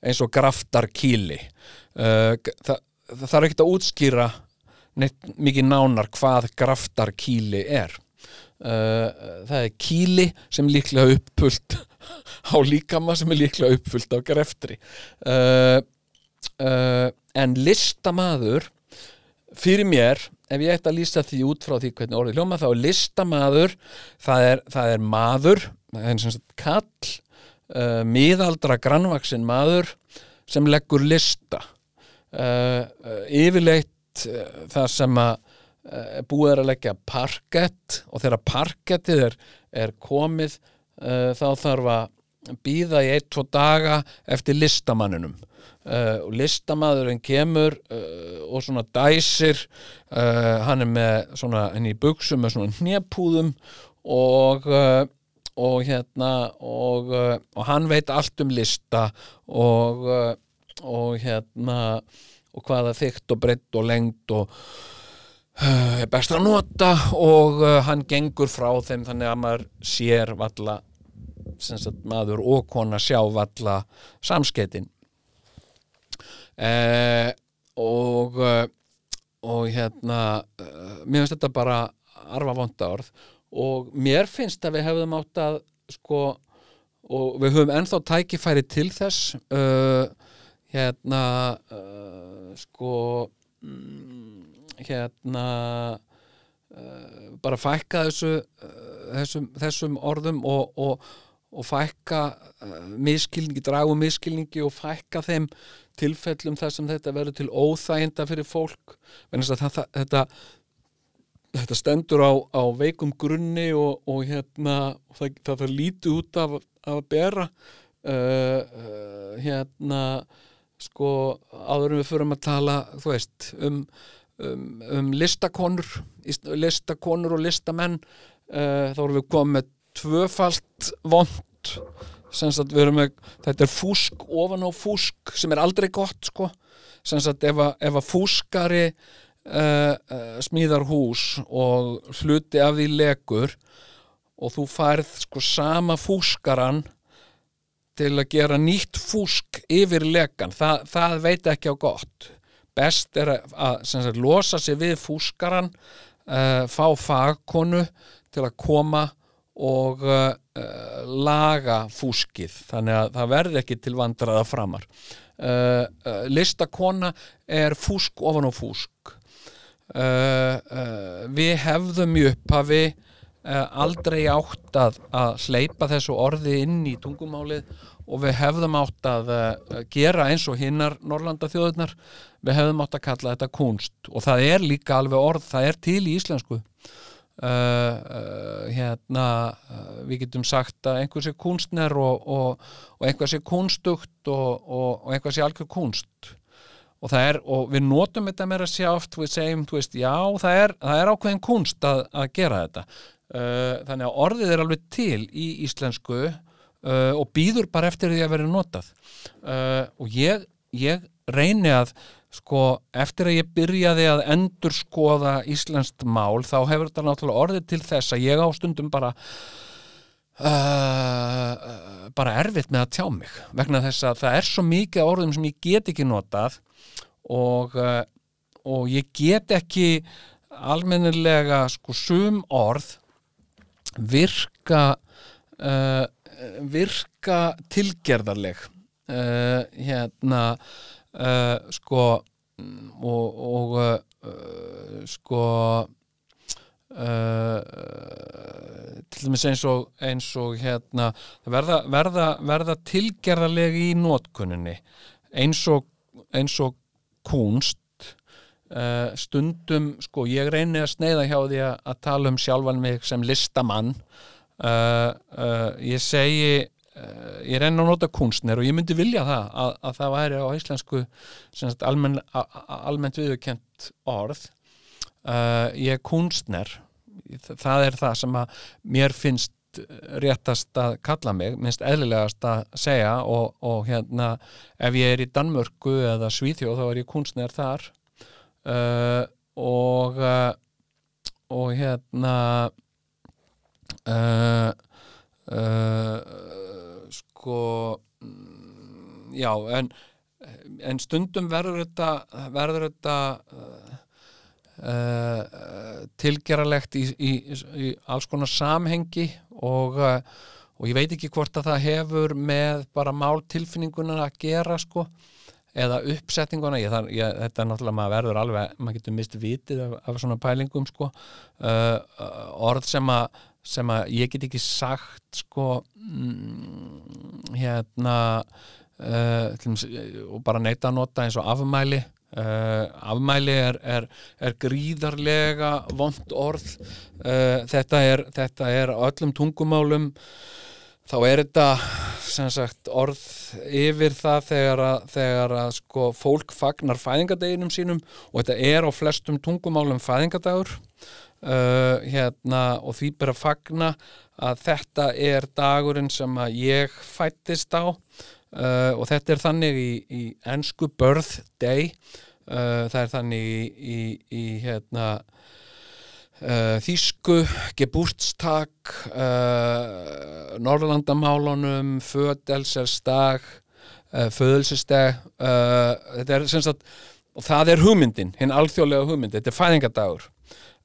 eins og graftar kýli uh, það, það þarf ekki að útskýra neitt mikið nánar hvað graftar kýli er. Uh, það er kýli sem líklega uppfullt á líkama sem er líklega uppfullt á greftri. Uh, uh, en listamaður fyrir mér ef ég ætti að lýsa því út frá því hvernig orðið hljóma þá er listamaður það er, það er maður það er sem sagt kall uh, miðaldra grannvaksin maður sem leggur lista. Uh, uh, yfirleitt uh, það sem að uh, búið er að leggja parkett og þegar parkettið er, er komið uh, þá þarf að býða í eitt, tvo daga eftir listamanninum. Uh, og listamaðurinn kemur uh, og svona dæsir hann er með svona henni í buksum með svona hnépúðum og og hérna og, og hann veit allt um lista og, og hérna og hvaða þykkt og breytt og lengt og uh, er best að nota og uh, hann gengur frá þeim þannig að maður sér valla sagt maður og kona sjá valla samskeitin eh, og uh, og hérna uh, mér finnst þetta bara arfa vonda orð og mér finnst að við hefðum átt að sko og við höfum ennþá tækifæri til þess uh, hérna uh, sko mm, hérna uh, bara fækka þessu uh, þessum, þessum orðum og, og, og fækka uh, miskilningi, dragu miskilningi og fækka þeim tilfellum þar sem þetta verður til óþæginda fyrir fólk. Það, þetta þetta stendur á, á veikum grunni og, og hérna það, það, lítið út af að bera uh, uh, hérna sko áður en við förum að tala þú veist um, um, um listakonur listakonur og listamenn uh, þá erum við komið með tvöfalt vond með þetta er fúsk ofan á fúsk sem er aldrei gott sko. Sagt ef að, ef að fúskari uh, uh, smíðar hús og hluti af því legur og þú færð sko sama fúskaran til að gera nýtt fúsk yfir legan, Þa, það veit ekki á gott. Best er að, sagt, losa sig við fúskaran uh, fá fagkonu til að koma og uh, laga fúskið. Þannig að það verði ekki til vandraða framar. Uh, listakona er fúsk ofan á fúsk. Við hefðum í upphafi aldrei átt að, að hleypa þessu orði inn í tungumálið og við hefðum átt að uh, gera eins og hinnar Norrlanda þjóðurnar við hefðum átt að kalla þetta kunst og það er líka alveg orð, það er til í íslensku. Uh, uh, hérna uh, við getum sagt að einhver sé kunstner og, og, og einhver sé kunstugt og, og, og einhver sé algjör kunst og það er, og við notum þetta meira sjáft, við segjum, þú veist, já það er, það er ákveðin kunst að, að gera þetta þannig að orðið er alveg til í íslensku uh, og býður bara eftir því að vera notað. Uh, og ég, ég reyni að sko, eftir að ég byrjaði að endur skoða íslenskt mál þá hefur þetta náttúrulega orðið til þess að ég á stundum bara uh, bara erfitt með að tjá mig vegna þess að það er svo mikið orðum sem ég get ekki notað og, og ég get ekki almennilega sko sum orð virka uh, virka tilgerðarleg uh, hérna uh, sko mm, og, og uh, sko uh, til dæmis eins og, eins og hérna verða, verða, verða tilgerðarleg í notkunninni eins og, eins og kunst uh, stundum sko ég reyni að sneiða hjá því að, að tala um sjálfan mig sem listamann. Uh, uh, ég segi ég reyni að nota kunstner og ég myndi vilja það að, að það væri á íslensku sagt, almenn, a, a, almennt viðurkent orð. Ég er kunstner. Það er það sem að mér finnst réttast að kalla mig, minnst eðlilegast að segja og, og hérna ef ég er í Danmörku eða Svíþjóð þá er ég kunstner þar uh, og uh, og hérna uh, sko mm, já en en stundum verður þetta verður þetta tilgeralegt í, í, í alls konar samhengi og, og ég veit ekki hvort að það hefur með bara máltilfinningunar að gera sko eða uppsetninguna, ég, þar, ég, þetta er náttúrulega maður verður alveg, maður getur mist vitið af, af svona pælingum sko. Uh, orð sem að sem að ég get ekki sagt sko mm, hérna uh, eh, og bara neita að nota eins og afmæli. Uh, afmæli er, er, er gríðarlega vond orð. Uh, þetta, er, þetta er öllum tungumálum þá er þetta sagt orð yfir það þegar að, þegar að sko fólk fagnar fæðingadeginum sínum og þetta er á flestum tungumálum fæðingadagur uh, hérna og því bara fagna að þetta er dagurinn sem að ég fættist á uh, og þetta er þannig í, í ensku birthday uh, það er þannig í, í, í hérna uh, þýsku geburtstag uh, Norrlandamálunum födelsersdag uh, föðelsestag uh, þetta er sem sagt og það er hugmyndin, hinn alþjóðlega hugmynd þetta er fæðingadagur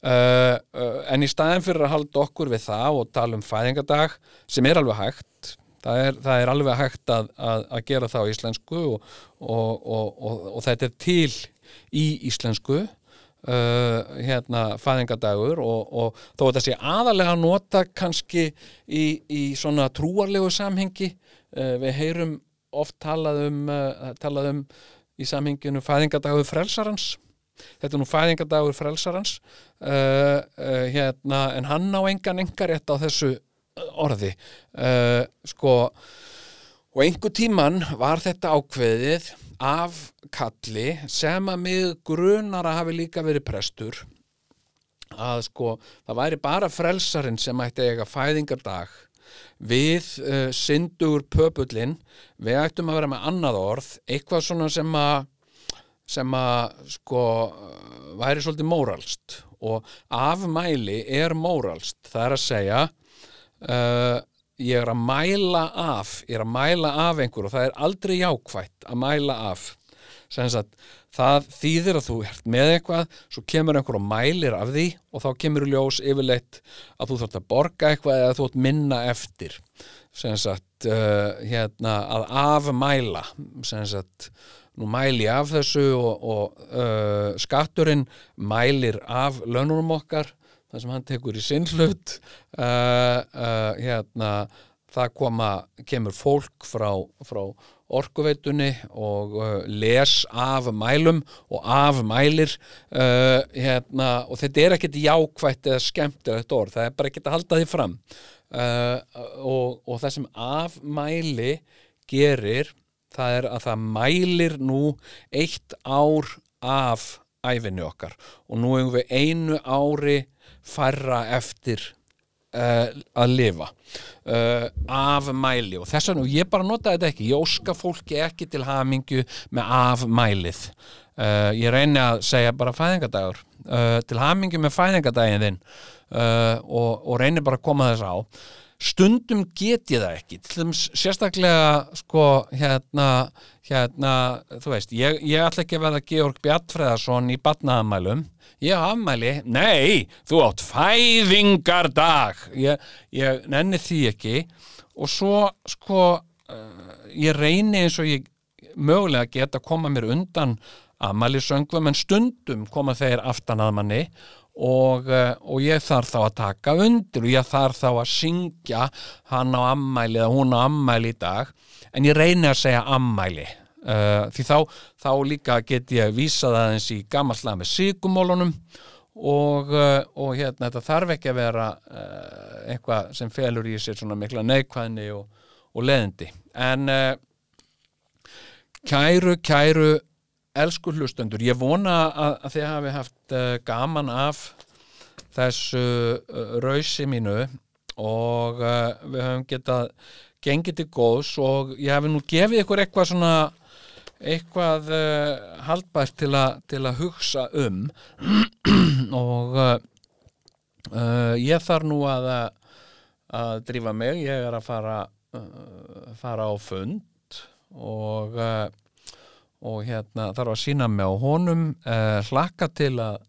en í staðin fyrir að halda okkur við það og tala um fæðingadag sem er alveg hægt það er, það er alveg hægt að, að, að gera það á íslensku og, og, og, og þetta er til í íslensku uh, hérna fæðingadagur og þó þetta sé aðalega að nota kannski í, í svona trúarlegu samhengi uh, við heyrum oft talað um, uh, talað um í samhenginu fæðingadagur frelsarans. Þetta er nú fæðingadagur frelsarans uh, uh, hérna, en hann á engan engar rétt á þessu orði. Uh, sko Og einhver tíman var þetta ákveðið af kalli sem að mig grunar að hafi líka verið prestur að sko það væri bara frelsarinn sem ætti að eiga fæðingardag við uh, syndugur pöpullin við ættum að vera með annað orð eitthvað svona sem að sem að sko væri svolítið móralst og afmæli er móralst það er að segja uh, ég er að mæla af ég er að mæla af einhver og það er aldrei jákvætt að mæla af. Sem sagt það þýðir að þú ert með eitthvað svo kemur einhver og mælir af því og þá kemur í ljós yfirleitt að þú þarft að borga eitthvað eða þú ert minna eftir. Sem sagt uh, hérna að afmæla. Sem sagt nú mæli af þessu og, og uh, skatturinn mælir af laununum okkar það sem hann tekur í sinn hlut uh, uh, hérna það koma, kemur fólk frá, frá orkuveitunni og uh, les af mælum og af mælir uh, hérna, og þetta er ekkert jákvætt eða skemmtilegt orð, það er bara ekkert að halda því fram. Uh, og, og það sem af mæli gerir, það er að það mælir nú eitt ár af æfinni okkar. Og nú hefum við einu ári færra eftir uh, að lifa uh, af mæli. Og þess vegna, og ég bara nota þetta ekki. Ég óska fólki ekki til hamingju með af mælið. Uh, ég reyni að segja bara fæðingadagur uh, til hamingju með fæðingadaginn þinn uh, og, og reyni bara að koma þess á stundum get ég það ekki. Til þess sérstaklega sko hérna, hérna þú veist, ég, ég ætla ekki að verða Georg Bjartfreðarsson í batnaðamælum ég afmæli, nei þú átt fæðingardag. Ég, ég nenni því ekki. Og svo sko uh, ég reyni eins og ég mögulega geta að koma mér undan afmælisöngvum en stundum koma þeir aftan að manni. og, uh, og ég þarf þá að taka undir og ég þarf þá að syngja hann á ammæli eða hún á ammæli í dag. En ég reyni að segja ammæli uh, því þá, þá líka get ég vísað aðeins í gammallega með sigumólunum og, uh, og hérna þetta þarf ekki að vera uh, eitthvað sem felur í sér svona mikla neikvæðni og, og leðindi en uh, kæru, kæru elsku hlustendur, ég vona að, að þið hafi haft uh, gaman af þessu uh, rausi mínu og uh, við höfum getað gengið til góðs og ég hafi nú gefið ykkur eitthvað svona eitthvað haldbært til, a, til að hugsa um. Og ég þarf nú að að drífa mig, ég er að fara fara á fund og og hérna þarf að sína mig á honum uh, hlakka til að,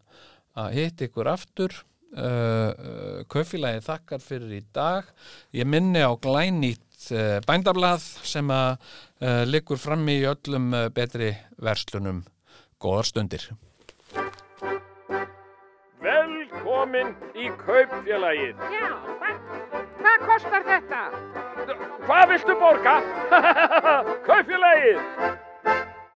að hitt ykkur aftur uh, uh, kaufélagi þakkar fyrir í dag ég minni á glænýtt uh, bændablað sem að uh, liggur frammi í öllum uh, betri verslunum góðar stundir Velkomin í kaupfélagið. Já, hvað, hvað kostar þetta? Hvað viltu borga? kaupfélagið.